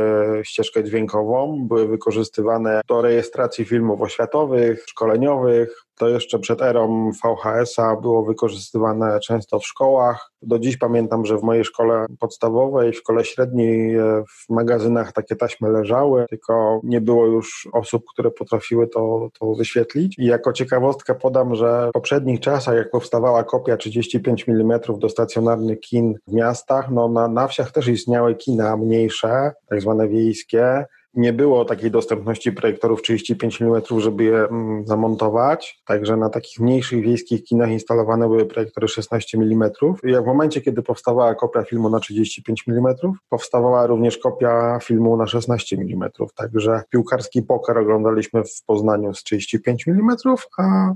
ścieżkę dźwiękową, były wykorzystywane do rejestracji filmów oświatowych, szkoleniowych, to jeszcze przed erą VHS-a było wykorzystywane często w szkołach. Do dziś pamiętam, że w mojej szkole podstawowej, w szkole średniej e, w magazynach takie taśmy leżały, tylko nie było już osób, które potrafiły to, to wyświetlić. I jako ciekawostkę podam, że w poprzednich czasach, jak powstawała kopia 35 mm do stacjonarnych kin w miastach, no na, na wsiach też istniały kina mniejsze, tak zwane wiejskie, nie było takiej dostępności projektorów 35 mm, żeby je mm, zamontować, także na takich mniejszych wiejskich kinach instalowane były projektory 16 mm. I w momencie, kiedy powstawała kopia filmu na 35 mm, powstawała również kopia filmu na 16 mm, także piłkarski poker oglądaliśmy w Poznaniu z 35 mm, a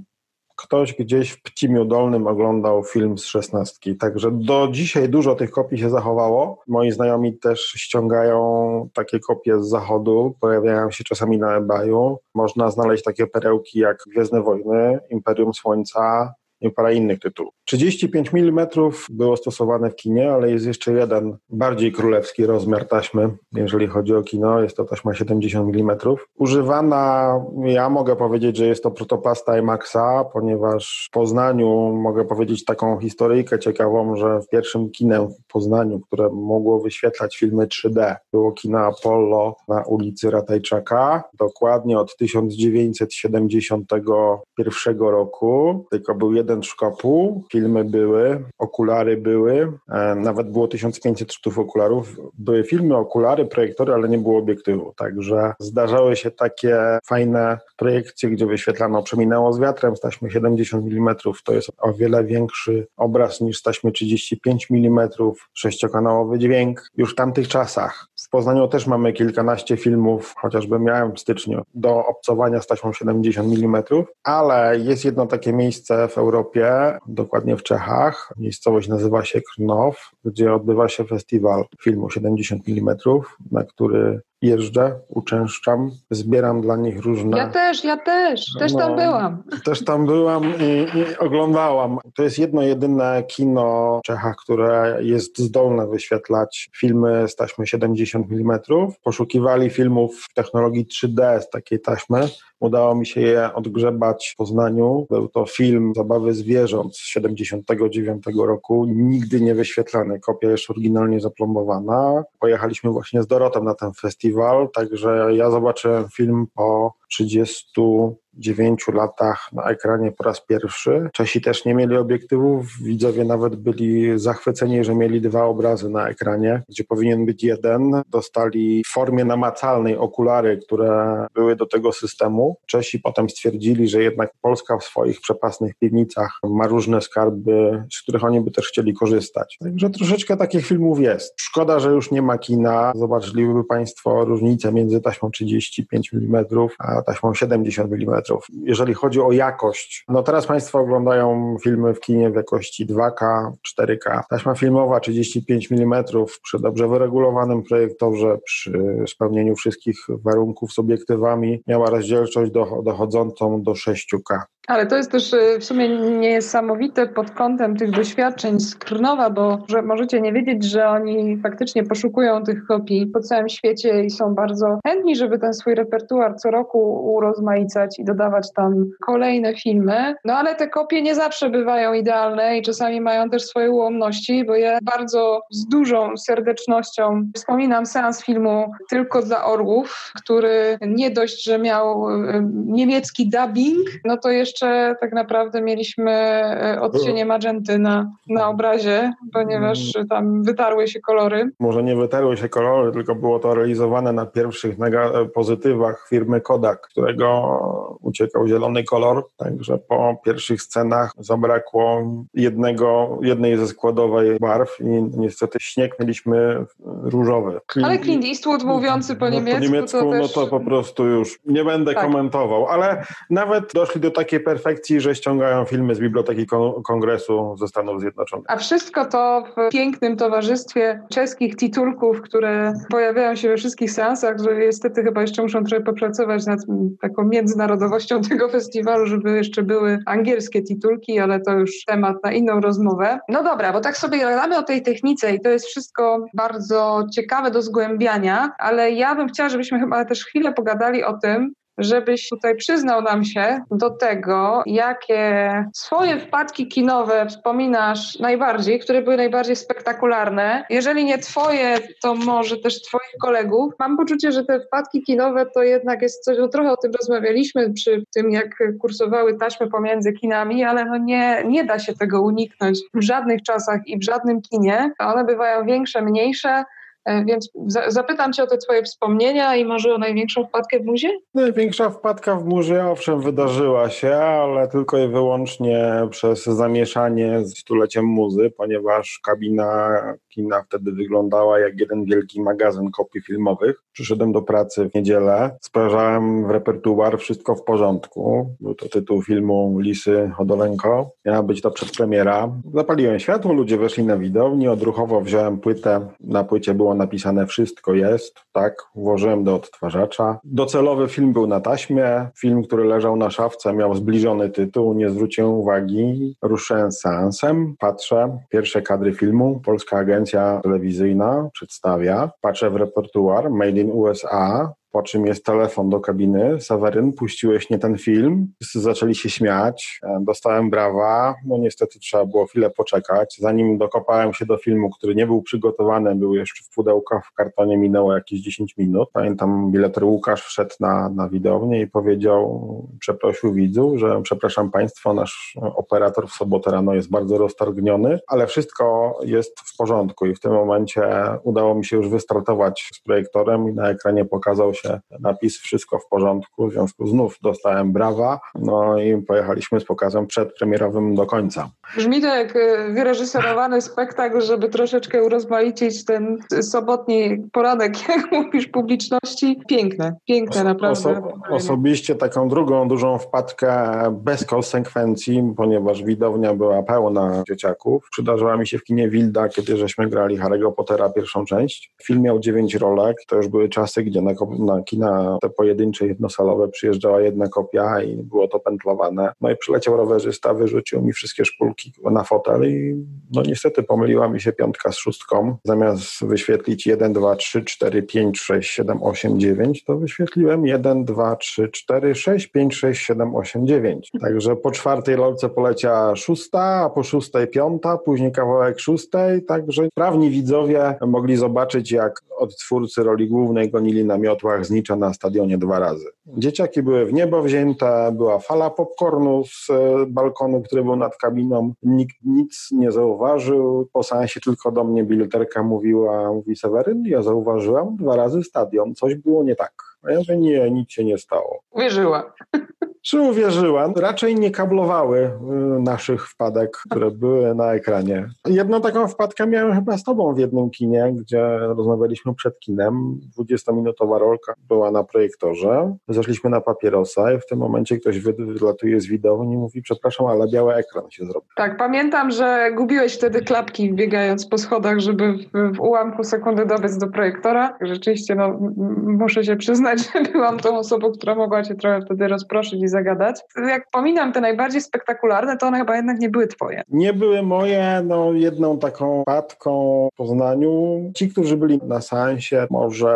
ktoś gdzieś w Pcimiu Dolnym oglądał film z szesnastki. Także do dzisiaj dużo tych kopii się zachowało. Moi znajomi też ściągają takie kopie z zachodu, pojawiają się czasami na eBayu. Można znaleźć takie perełki jak Gwiezdne Wojny, Imperium Słońca, parę innych tytułów. 35 mm było stosowane w kinie, ale jest jeszcze jeden bardziej królewski rozmiar taśmy, jeżeli chodzi o kino. Jest to taśma 70 mm. Używana, ja mogę powiedzieć, że jest to protoplasta IMAXa, ponieważ w Poznaniu mogę powiedzieć taką historyjkę ciekawą, że w pierwszym kinem w Poznaniu, które mogło wyświetlać filmy 3D, było kino Apollo na ulicy Ratajczaka, dokładnie od 1971 roku. Tylko był jeden jeden szkopuł, filmy były, okulary były, e, nawet było 1500 sztuk okularów. Były filmy, okulary, projektory, ale nie było obiektywu, także zdarzały się takie fajne projekcje, gdzie wyświetlano Przeminęło z wiatrem z taśmy 70 mm, to jest o wiele większy obraz niż z taśmy 35 mm, sześciokanałowy dźwięk już w tamtych czasach. W Poznaniu też mamy kilkanaście filmów, chociażby miałem w styczniu, do obcowania z taśmą 70 mm, ale jest jedno takie miejsce w Europie, dokładnie w Czechach. Miejscowość nazywa się Krnow, gdzie odbywa się festiwal filmu 70 mm, na który jeżdżę, uczęszczam, zbieram dla nich różne... Ja też, ja też, też no, tam byłam. Też tam byłam i, i, oglądałam. To jest jedno jedyne kino w Czechach, które jest zdolne wyświetlać filmy z taśmy 70 mm. Poszukiwali filmów w technologii 3D z takiej taśmy. Udało mi się je odgrzebać w Poznaniu. Był to film Zabawy zwierząt z 79 roku, nigdy nie wyświetlany. Kopia jest oryginalnie zaplombowana. Pojechaliśmy właśnie z Dorotem na ten festiwal, także ja zobaczyłem film po 30 dziewięciu latach na ekranie po raz pierwszy. Czesi też nie mieli obiektywów, widzowie nawet byli zachwyceni, że mieli dwa obrazy na ekranie, gdzie powinien być jeden. Dostali w formie namacalnej okulary, które były do tego systemu. Czesi potem stwierdzili, że jednak Polska w swoich przepasnych piwnicach ma różne skarby, z których oni by też chcieli korzystać. Także troszeczkę takich filmów jest. Szkoda, że już nie ma kina. Zobaczyliby Państwo różnicę między taśmą 35 mm a taśmą 70 mm Jeżeli chodzi o jakość, no teraz Państwo oglądają filmy w kinie w jakości 2K, 4K. Taśma filmowa 35 mm przy dobrze wyregulowanym projektorze, przy spełnieniu wszystkich warunków z obiektywami miała rozdzielczość dochodzącą do 6K. Ale to jest też y, w sumie niesamowite pod kątem tych doświadczeń z Krnowa, bo że możecie nie wiedzieć, że oni faktycznie poszukują tych kopii po całym świecie i są bardzo chętni, żeby ten swój repertuar co roku urozmaicać i dodawać tam kolejne filmy. No ale te kopie nie zawsze bywają idealne i czasami mają też swoje ułomności, bo ja bardzo z dużą serdecznością wspominam seans filmu Tylko dla Orłów, który nie dość, że miał y, niemiecki dubbing, no to jeszcze jeszcze tak naprawdę mieliśmy e, odcienie magenty na, na obrazie, ponieważ mm. tam wytarły się kolory. Może nie wytarły się kolory, tylko było to realizowane na pierwszych mega pozytywach firmy Kodak, którego uciekał zielony kolor, także po pierwszych scenach zabrakło jednego, jednej ze składowej barw i niestety śnieg mieliśmy różowy. Clint, ale Clint Eastwood mówiący po niemiecku, no, po niemiecku to no to po prostu już nie będę tak. komentował, ale nawet doszli do takiej perfekcji, że ściągają filmy z Biblioteki Kongresu ze Stanów Zjednoczonych. A wszystko to w pięknym towarzystwie czeskich titulków, które pojawiają się we wszystkich seansach, że niestety chyba jeszcze muszą trochę popracować nad taką międzynarodowością tego festiwalu, żeby jeszcze były angielskie titulki, ale to już temat na inną rozmowę. No dobra, bo tak sobie gadamy o tej technice i to jest wszystko bardzo ciekawe do zgłębiania, ale ja bym chciała, żebyśmy chyba też chwilę pogadali o tym, żebyś tutaj przyznał nam się do tego, jakie swoje wpadki kinowe wspominasz najbardziej, które były najbardziej spektakularne. Jeżeli nie twoje, to może też twoich kolegów. Mam poczucie, że te wpadki kinowe to jednak jest coś, no trochę o tym rozmawialiśmy przy tym, jak kursowały taśmy pomiędzy kinami, ale no nie, nie da się tego uniknąć w żadnych czasach i w żadnym kinie. One bywają większe, mniejsze. E, więc zapytam Cię o te Twoje wspomnienia i może o największą wpadkę w muzie? Największa wpadka w muzie owszem wydarzyła się, ale tylko i wyłącznie przez zamieszanie z stuleciem muzy, ponieważ kabina kina wtedy wyglądała jak jeden wielki magazyn kopii filmowych. Przyszedłem do pracy w niedzielę, sprawdzałem w repertuar wszystko w porządku. Był to tytuł filmu Lisy Hodolenko. Miała być to przedpremiera. Zapaliłem światło, ludzie weszli na widownię, odruchowo wziąłem płytę. Na płycie było napisane wszystko jest, tak, włożyłem do odtwarzacza. Docelowy film był na taśmie. Film, który leżał na szafce miał zbliżony tytuł, nie zwróciłem uwagi. Ruszyłem seansem, patrzę, pierwsze kadry filmu, polska agencja telewizyjna przedstawia. Patrzę w repertuar Made in USA, po czym jest telefon do kabiny. Saweryn, puściłeś nie ten film. Wszyscy zaczęli się śmiać. E, dostałem brawa. No niestety trzeba było chwilę poczekać. Zanim dokopałem się do filmu, który nie był przygotowany, był jeszcze w pudełkach, w kartonie minęło jakieś 10 minut. Pamiętam, bileter Łukasz wszedł na, na widownię i powiedział, przeprosił widzów, że przepraszam Państwa, nasz operator w sobotę rano jest bardzo roztargniony, ale wszystko jest w porządku i w tym momencie udało mi się już wystartować z projektorem i na ekranie pokazał się napis wszystko w porządku, w związku znów dostałem brawa, no i pojechaliśmy z pokazem przedpremierowym do końca. Brzmi to jak e, wyreżyserowany spektakl, żeby troszeczkę urozmaicić ten sobotni poranek, jak mówisz, publiczności. Piękne, piękne naprawdę. Oso osobiście taką drugą dużą wpadkę bez konsekwencji, ponieważ widownia była pełna dzieciaków. Przydarzyła mi się w kinie Wilda, kiedy żeśmy grali Harry'ego Pottera pierwszą część. Film miał dziewięć rolek. To już były czasy, gdzie na, na kina te pojedyncze, jednosalowe przyjeżdżała jedna kopia i było to pętlowane. No i przyleciał rowerzysta, wyrzucił mi wszystkie szpulki na fotel i no niestety pomyliła mi się piątka z szóstką. Zamiast wyświetlić 1, 2, 3, 4, 5, 6, 7, 8, 9, to wyświetliłem 1, 2, 3, 4, 6, 5, 6, 7, 8, 9. Także po czwartej rolce poleciała szósta, a po szóstej piąta, później kawałek szóstej, także prawni widzowie mogli zobaczyć, jak odtwórcy roli głównej gonili na miotłach znicza na stadionie dwa razy. Dzieciaki były w niebo wzięte, była fala popcornu z e, balkonu, który był nad kabiną. Nikt nic nie zauważył. Po seansie tylko do mnie bileterka mówiła, mówi Seweryn, ja zauważyłam dwa razy stadion, coś było nie tak. A ja mówię, nie, nic się nie stało. Uwierzyła. Czy uwierzyła? Raczej nie kablowały y, naszych wpadek, które były na ekranie. Jedną taką wpadkę miałem chyba z tobą w jednym kinie, gdzie rozmawialiśmy przed kinem. 20-minutowa rolka była na projektorze. Zeszliśmy na papierosa i w tym momencie ktoś wylatuje z widowni i mówi, przepraszam, ale biały ekran się zrobił. Tak, pamiętam, że gubiłeś wtedy klapki biegając po schodach, żeby w, w ułamku sekundy dobiec do projektora. Rzeczywiście, no, muszę się przyznać, że byłam tą osobą, która mogła cię trochę wtedy rozproszyć i zagadać. Jak pominam te najbardziej spektakularne, to one chyba jednak nie były twoje. Nie były moje, no jedną taką padką w Poznaniu. Ci, którzy byli na seansie, może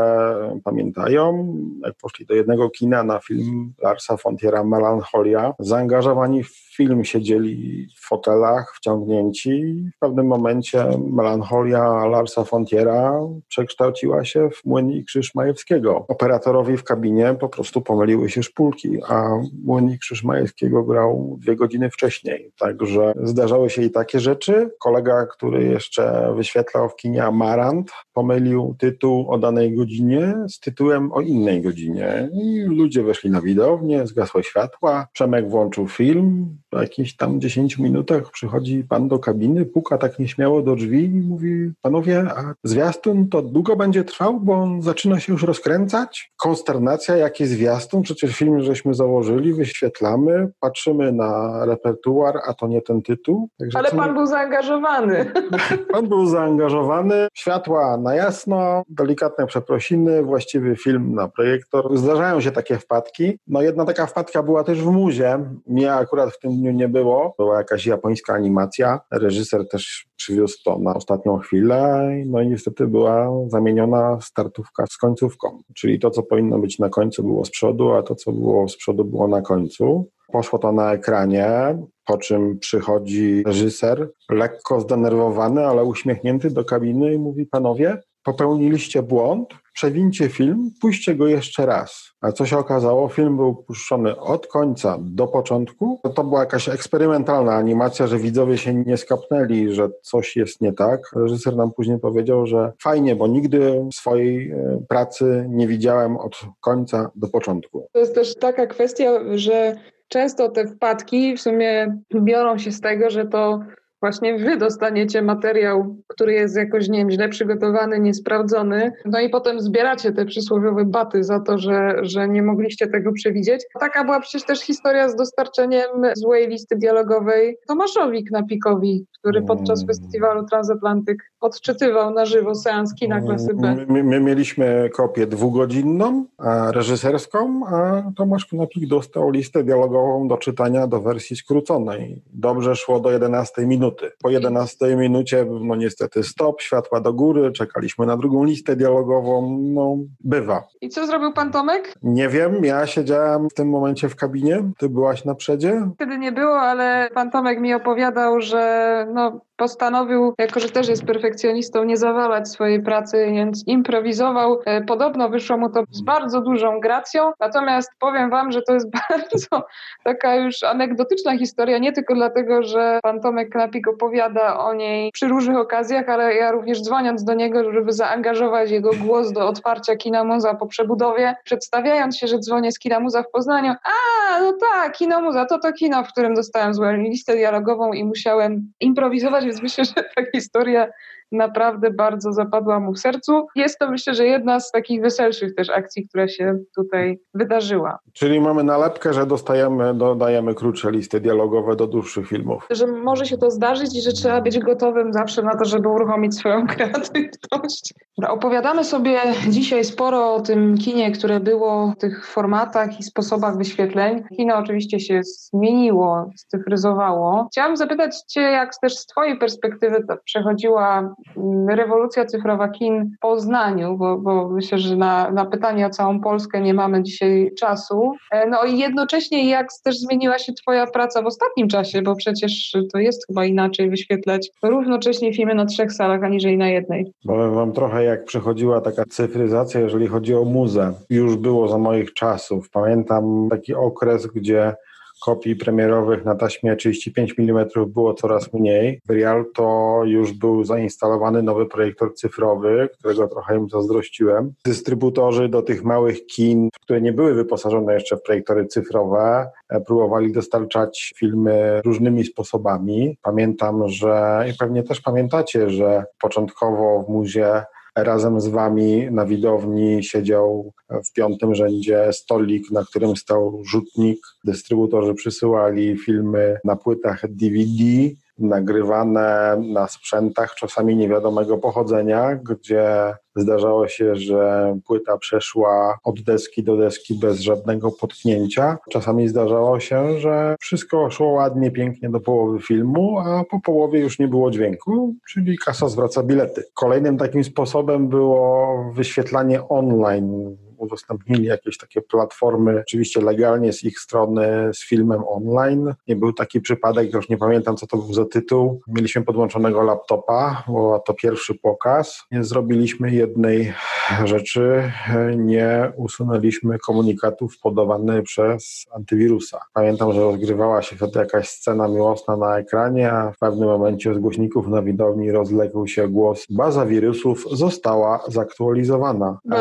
pamiętają, jak poszli do jednego kina na film Larsa Fontiera Melancholia, zaangażowani w film siedzieli w fotelach, wciągnięci. W pewnym momencie melancholia Larsa Fontiera przekształciła się w młynik Krzyż Majewskiego. Operatorowi w kabinie po prostu pomyliły się szpulki, a młynik Krzyż Majewskiego grał dwie godziny wcześniej. Także zdarzały się i takie rzeczy. Kolega, który jeszcze wyświetlał w kinie Amarant, pomylił tytuł o danej godzinie z tytułem o innej godzinie. I ludzie weszli na widownię, zgasły światła, Przemek włączył film, po jakichś tam 10 minutach przychodzi pan do kabiny, puka tak nieśmiało do drzwi i mówi, panowie, a zwiastun to długo będzie trwał, bo on zaczyna się już rozkręcać? Konsternacja, jaki zwiastun? Przecież film żeśmy założyli, wyświetlamy, patrzymy na repertuar, a to nie ten tytuł. Także Ale pan był zaangażowany. Pan był zaangażowany, światła na jasno, delikatne przeprosiny, właściwy film na projektor. Zdarzają się takie wpadki. No jedna taka wpadka była też w muzie. Mnie akurat w tym dniu nie było. Była jakaś japońska animacja. Reżyser też przywiózł to na ostatnią chwilę. No i niestety była zamieniona startówka z końcówką. Czyli to, co powinno być na końcu, było z przodu, a to, co było z przodu, było na końcu. Poszło to na ekranie, po czym przychodzi reżyser, lekko zdenerwowany, ale uśmiechnięty do kabiny i mówi: Panowie, popełniliście błąd, przewincie film, puśćcie go jeszcze raz. A co się okazało? Film był puszczony od końca do początku. To była jakaś eksperymentalna animacja, że widzowie się nie skapnęli, że coś jest nie tak. Reżyser nam później powiedział, że fajnie, bo nigdy swojej e, pracy nie widziałem od końca do początku. To jest też taka kwestia, że często te wpadki w sumie biorą się z tego, że to właśnie wy dostaniecie materiał, który jest jakoś, nie wiem, źle przygotowany, niesprawdzony, no i potem zbieracie te przysłowiowe baty za to, że, że nie mogliście tego przewidzieć. Taka była przecież też historia z dostarczeniem złej listy dialogowej Tomaszowi Knapikowi, który podczas mm. festiwalu Transatlantyk odczytywał na żywo seans kina klasy B. My, my mieliśmy kopię dwugodzinną, reżyserską, a Tomasz Knapik dostał listę dialogową do czytania do wersji skróconej. Dobrze szło do 11 minuty. Po 11 minucie, no niestety stop, światła do góry, czekaliśmy na drugą listę dialogową, no bywa. I co zrobił pan Tomek? Nie wiem, ja siedziałem w tym momencie w kabinie, ty byłaś na przedzie? Wtedy nie było, ale pan Tomek mi opowiadał, że no postanowił, jako że też jest perfekcjonistą, nie zawalać swojej pracy, więc improwizował. E, podobno wyszło mu to z bardzo dużą gracją, natomiast powiem wam, że to jest bardzo taka już anegdotyczna historia, nie tylko dlatego, że pan Tomek Knapik opowiada o niej przy różnych okazjach, ale ja również dzwoniąc do niego, żeby zaangażować jego głos do otwarcia Kina Muza po przebudowie, przedstawiając się, że dzwonię z Kina Muza w Poznaniu, a no tak, Kino Muza, to to kino, w którym dostałem złą listę dialogową i musiałem improwizować że ta historia naprawdę bardzo zapadła mu w sercu. Jest to myślę, że jedna z takich weselszych też akcji, która się tutaj wydarzyła. Czyli mamy nalepkę, że dostajemy, dodajemy krótsze listy dialogowe do dłuższych filmów. Że może się to zdarzyć i że trzeba być gotowym zawsze na to, żeby uruchomić swoją kreatywność. Opowiadamy sobie dzisiaj sporo o tym kinie, które było w tych formatach i sposobach wyświetleń. Kino oczywiście się zmieniło, cyfryzowało. Chciałam zapytać Cię, jak też z Twojej perspektywy przechodziła Mm, rewolucja cyfrowa kin w Poznaniu, bo, bo myślę, że na, na pytanie o całą Polskę nie mamy dzisiaj czasu. E, no i jednocześnie jak też zmieniła się Twoja praca w ostatnim czasie, bo przecież to jest chyba inaczej wyświetlać równocześnie filmy na trzech salach, aniżeli na jednej. Powiem Wam trochę, jak przechodziła taka cyfryzacja, jeżeli chodzi o muzę. Już było za moich czasów. Pamiętam taki okres, gdzie kopii premierowych na taśmie 35 mm było coraz mniej. W Rialto już był zainstalowany nowy projektor cyfrowy, którego trochę im zazdrościłem. Dystrybutorzy do tych małych kin, które nie były wyposażone jeszcze w projektory cyfrowe, e, próbowali dostarczać filmy różnymi sposobami. Pamiętam, że i pewnie też pamiętacie, że początkowo w muzie Razem z wami na widowni siedział w piątym rzędzie stolik, na którym stał rzutnik. Dystrybutorzy przysyłali filmy na płytach DVD nagrywane na sprzętach czasami niewiadomego pochodzenia, gdzie zdarzało się, że płyta przeszła od deski do deski bez żadnego potknięcia. Czasami zdarzało się, że wszystko szło ładnie, pięknie do połowy filmu, a po połowie już nie było dźwięku, czyli kasa zwraca bilety. Kolejnym takim sposobem było wyświetlanie online udostępnili jakieś takie platformy, oczywiście legalnie z ich strony z filmem online. Nie był taki przypadek, już nie pamiętam co to był za tytuł. Mieliśmy podłączonego laptopa, bo to pierwszy pokaz. Nie zrobiliśmy jednej rzeczy, nie usunęliśmy komunikatów podawanych przez antywirusa. Pamiętam, że rozgrywała się wtedy jakaś scena miłosna na ekranie, a w pewnym momencie z głośników na widowni rozległ się głos baza wirusów została zaktualizowana. Bo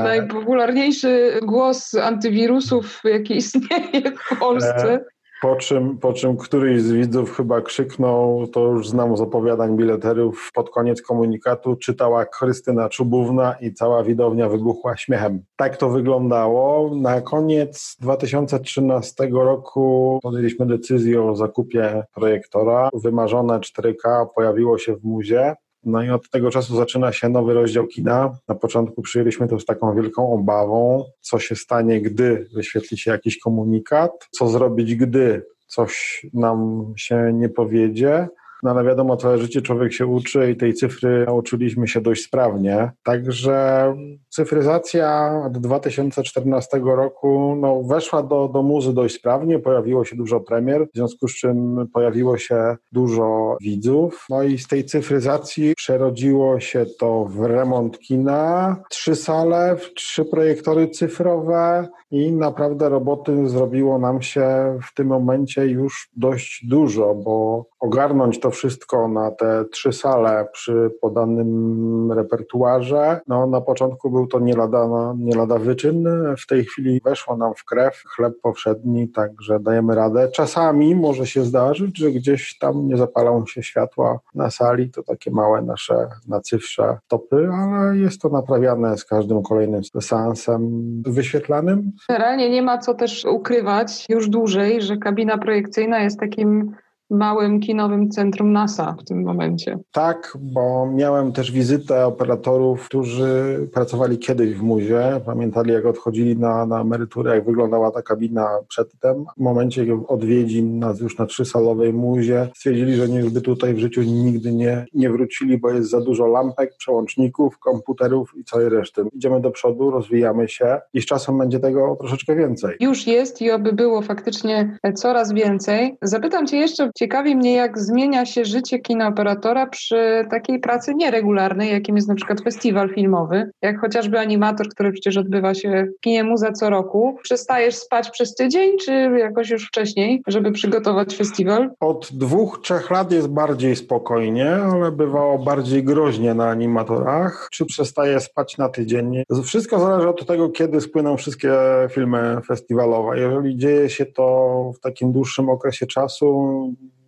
najpopularniejszy głos antywirusów, jaki istnieje w Polsce. E, po czym, po czym któryś z widzów chyba krzyknął, to już znam z opowiadań bileterów, pod koniec komunikatu czytała Krystyna Czubówna i cała widownia wybuchła śmiechem. Tak to wyglądało. Na koniec 2013 roku podjęliśmy decyzję o zakupie projektora. Wymarzone 4K pojawiło się w muzie. No i od tego czasu zaczyna się nowy rozdział kina. Na początku przyjęliśmy to z taką wielką obawą, co się stanie, gdy wyświetli się jakiś komunikat, co zrobić, gdy coś nam się nie powiedzie. No ale wiadomo, całe życie człowiek się uczy i tej cyfry nauczyliśmy się dość sprawnie. Także cyfryzacja od 2014 roku no, weszła do, do muzy dość sprawnie, pojawiło się dużo premier, w związku z czym pojawiło się dużo widzów. No i z tej cyfryzacji przerodziło się to w remont kina, trzy sale, trzy projektory cyfrowe, i naprawdę roboty zrobiło nam się w tym momencie już dość dużo, bo ogarnąć to wszystko na te trzy sale przy podanym repertuarze, no na początku był to nie lada, nie lada wyczyn, w tej chwili weszło nam w krew chleb powszedni, także dajemy radę. Czasami może się zdarzyć, że gdzieś tam nie zapalą się światła na sali, to takie małe nasze nacywsze topy, ale jest to naprawiane z każdym kolejnym seansem wyświetlanym. Generalnie nie ma co też ukrywać już dłużej, że kabina projekcyjna jest takim małym kinowym centrum NASA w tym momencie. Tak, bo miałem też wizytę operatorów, którzy pracowali kiedyś w muzie, pamiętali jak odchodzili na, na emeryturę, jak wyglądała ta kabina przedtem. W momencie odwiedzin na, już na trzysalowej muzie stwierdzili, że nie by tutaj w życiu nigdy nie, nie wrócili, bo jest za dużo lampek, przełączników, komputerów i całej reszty. Idziemy do przodu, rozwijamy się i z czasem będzie tego troszeczkę więcej. Już jest i oby było faktycznie coraz więcej. Zapytam Cię jeszcze, Ciekawi mnie, jak zmienia się życie kinooperatora przy takiej pracy nieregularnej, jakim jest na przykład festiwal filmowy, jak chociażby animator, który przecież odbywa się w kinie Muza co roku. Przestajesz spać przez tydzień, czy jakoś już wcześniej, żeby przygotować festiwal? Od dwóch, trzech lat jest bardziej spokojnie, ale bywało bardziej groźnie na animatorach. Czy przestaję spać na tydzień? Wszystko zależy od tego, kiedy spłyną wszystkie filmy festiwalowe. Jeżeli dzieje się to w takim dłuższym okresie czasu,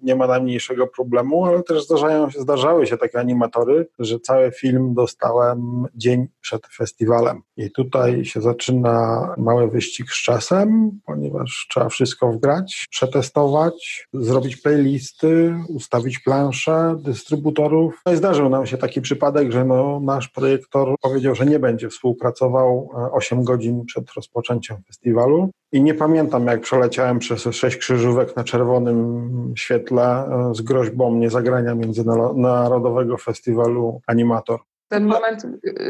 nie ma najmniejszego problemu, ale też zdarzają zdarzały się takie animatory, że cały film dostałem dzień przed festiwalem. I tutaj się zaczyna mały wyścig z czasem, ponieważ trzeba wszystko wgrać, przetestować, zrobić playlisty, ustawić plansze dystrybutorów. No i zdarzył nam się taki przypadek, że no, nasz projektor powiedział, że nie będzie współpracował 8 e, godzin przed rozpoczęciem festiwalu. I nie pamiętam, jak przeleciałem przez sześć krzyżówek na czerwonym świetle e, z groźbą niezagrania Międzynarodowego Festiwalu Animator. Ten moment,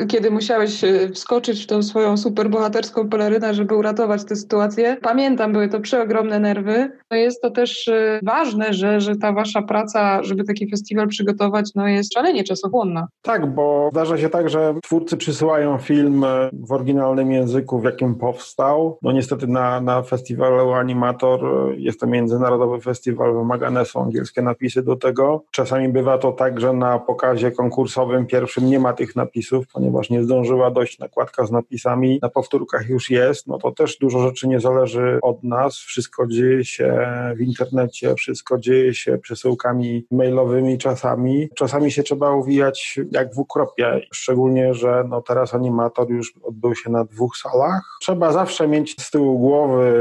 kiedy musiałeś e, wskoczyć w tą swoją superbohaterską pelerynę, żeby uratować tę sytuację. Pamiętam, były to przeogromne nerwy. No jest to też e, ważne, że, że ta wasza praca, żeby taki festiwal przygotować, no jest szalenie czasochłonna. Tak, bo zdarza się tak, że twórcy przysyłają film e, w oryginalnym języku, w jakim powstał. No niestety na, na festiwalu Animator jest to międzynarodowy festiwal, wymagane są angielskie napisy do tego. Czasami bywa to tak, że na pokazie konkursowym pierwszym nie ma tych napisów, ponieważ nie zdążyła dojść nakładka z napisami, na powtórkach już jest, no to też dużo rzeczy nie zależy od nas. Wszystko dzieje się w internecie, wszystko dzieje się przesyłkami mailowymi czasami. Czasami się trzeba uwijać jak w ukropie, szczególnie, że no teraz animator już odbył się na dwóch salach. Trzeba zawsze mieć z tyłu głowy,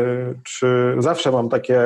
czy zawsze mam takie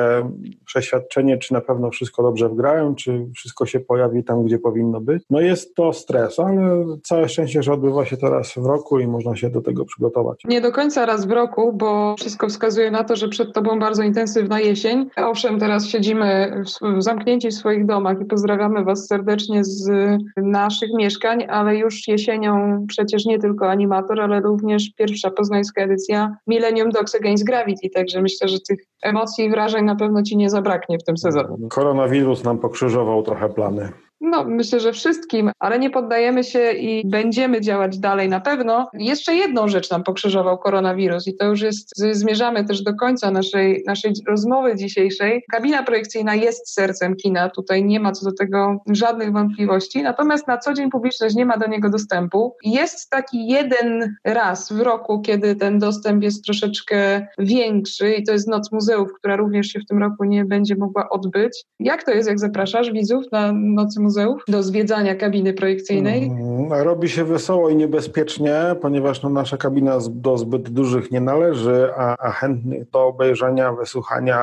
przeświadczenie, czy na pewno wszystko dobrze wgrają, czy wszystko się pojawi tam, gdzie powinno być. No jest to stres, ale całe szczęście, że odbywa się to raz w roku i można się do tego przygotować. Nie do końca raz w roku, bo wszystko wskazuje na to, że przed tobą bardzo intensywna jesień. Owszem, teraz siedzimy w, zamknięci w swoich domach i pozdrawiamy was serdecznie z naszych mieszkań, ale już jesienią przecież nie tylko animator, ale również pierwsza poznańska edycja Millennium Dogs Against Gravity, także myślę, że tych emocji i wrażeń na pewno ci nie zabraknie w tym sezonie. Koronawirus nam pokrzyżował trochę plany. No, myślę, że wszystkim, ale nie poddajemy się i będziemy działać dalej na pewno. Jeszcze jedną rzecz nam pokrzyżował koronawirus i to już jest, zmierzamy też do końca naszej, naszej rozmowy dzisiejszej. Kabina projekcyjna jest sercem kina, tutaj nie ma co do tego żadnych wątpliwości, natomiast na co dzień publiczność nie ma do niego dostępu. Jest taki jeden raz w roku, kiedy ten dostęp jest troszeczkę większy i to jest Noc Muzeów, która również się w tym roku nie będzie mogła odbyć. Jak to jest, jak zapraszasz widzów na Nocy muzeów do zwiedzania kabiny projekcyjnej? Mm, robi się wesoło i niebezpiecznie, ponieważ no, nasza kabina do zbyt dużych nie należy, a, a chętnych do obejrzenia, wysłuchania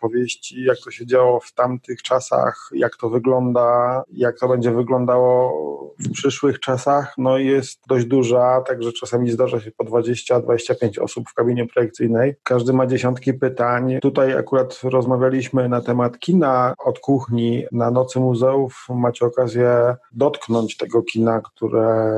powieści, jak to się działo w tamtych czasach, jak to wygląda, jak to będzie wyglądało w przyszłych czasach, no jest dość duża, także czasami zdarza się po 20-25 osób w kabinie projekcyjnej. Każdy ma dziesiątki pytań. Tutaj akurat rozmawialiśmy na temat kina od kuchni na Nocy Muzeów macie okazję dotknąć tego kina, które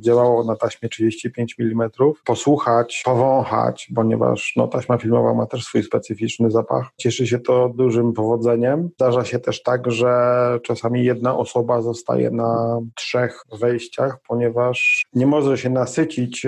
działało na taśmie 35 mm, posłuchać, powąchać, ponieważ no, taśma filmowa ma też swój specyficzny zapach. Cieszy się to dużym powodzeniem. Zdarza się też tak, że czasami jedna osoba zostaje na trzech wejściach, ponieważ nie może się nasycić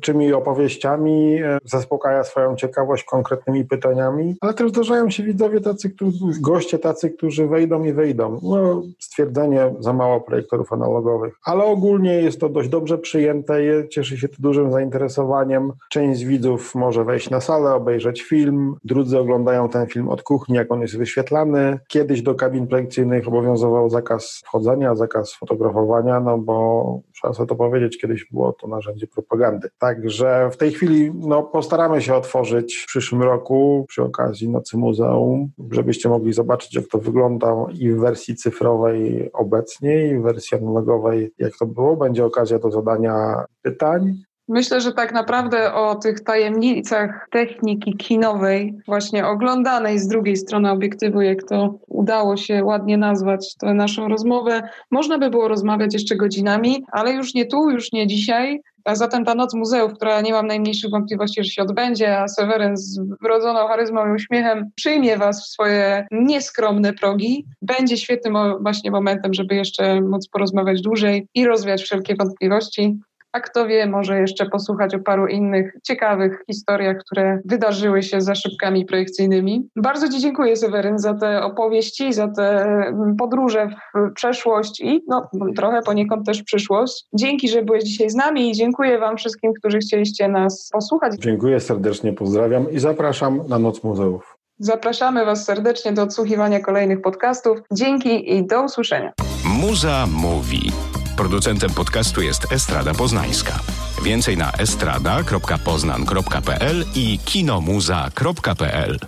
czymi opowieściami, zaspokaja swoją ciekawość konkretnymi pytaniami, ale też zdarzają się widzowie tacy, którzy, goście tacy, którzy wejdą i wejdą. No, stwierdzenie za mało projektorów analogowych, ale ogólnie jest to dość dobrze przyjęte, cieszy się to dużym zainteresowaniem. Część z widzów może wejść na salę, obejrzeć film, drudzy oglądają ten film od kuchni, jak on jest wyświetlany. Kiedyś do kabin projekcyjnych obowiązywał zakaz wchodzenia, zakaz fotografowania, no bo trzeba sobie to powiedzieć, kiedyś było to narzędzie propagandy. Także w tej chwili no, postaramy się otworzyć w przyszłym roku przy okazji Nocy Muzeum, żebyście mogli zobaczyć, jak to wygląda i w wersji cyfrowej, cyfrowej obecnie i wersji analogowej, jak to było, będzie okazja do zadania pytań. Myślę, że tak naprawdę o tych tajemnicach techniki kinowej, właśnie oglądanej z drugiej strony obiektywu, jak to udało się ładnie nazwać tę naszą rozmowę, można by było rozmawiać jeszcze godzinami, ale już nie tu, już nie dzisiaj. Zatem ta noc muzeów, która nie mam najmniejszych wątpliwości, że się odbędzie, a Seweryn z wrodzoną charyzmą i uśmiechem przyjmie Was w swoje nieskromne progi, będzie świetnym właśnie momentem, żeby jeszcze móc porozmawiać dłużej i rozwiać wszelkie wątpliwości a kto wie, może jeszcze posłuchać o paru innych ciekawych historiach, które wydarzyły się za szybkami projekcyjnymi. Bardzo Ci dziękuję, Seweryn, za te opowieści, za te mm, podróże w przeszłość i no, trochę poniekąd też przyszłość. Dzięki, że byłeś dzisiaj z nami i dziękuję Wam wszystkim, którzy chcieliście nas posłuchać. Dziękuję serdecznie, pozdrawiam i zapraszam na Noc Muzeów. Zapraszamy Was serdecznie do odsłuchiwania kolejnych podcastów. Dzięki i do usłyszenia. Muza mówi. Producentem podcastu jest Estrada Poznańska. Więcej na estrada.poznan.pl i kinomuza.pl.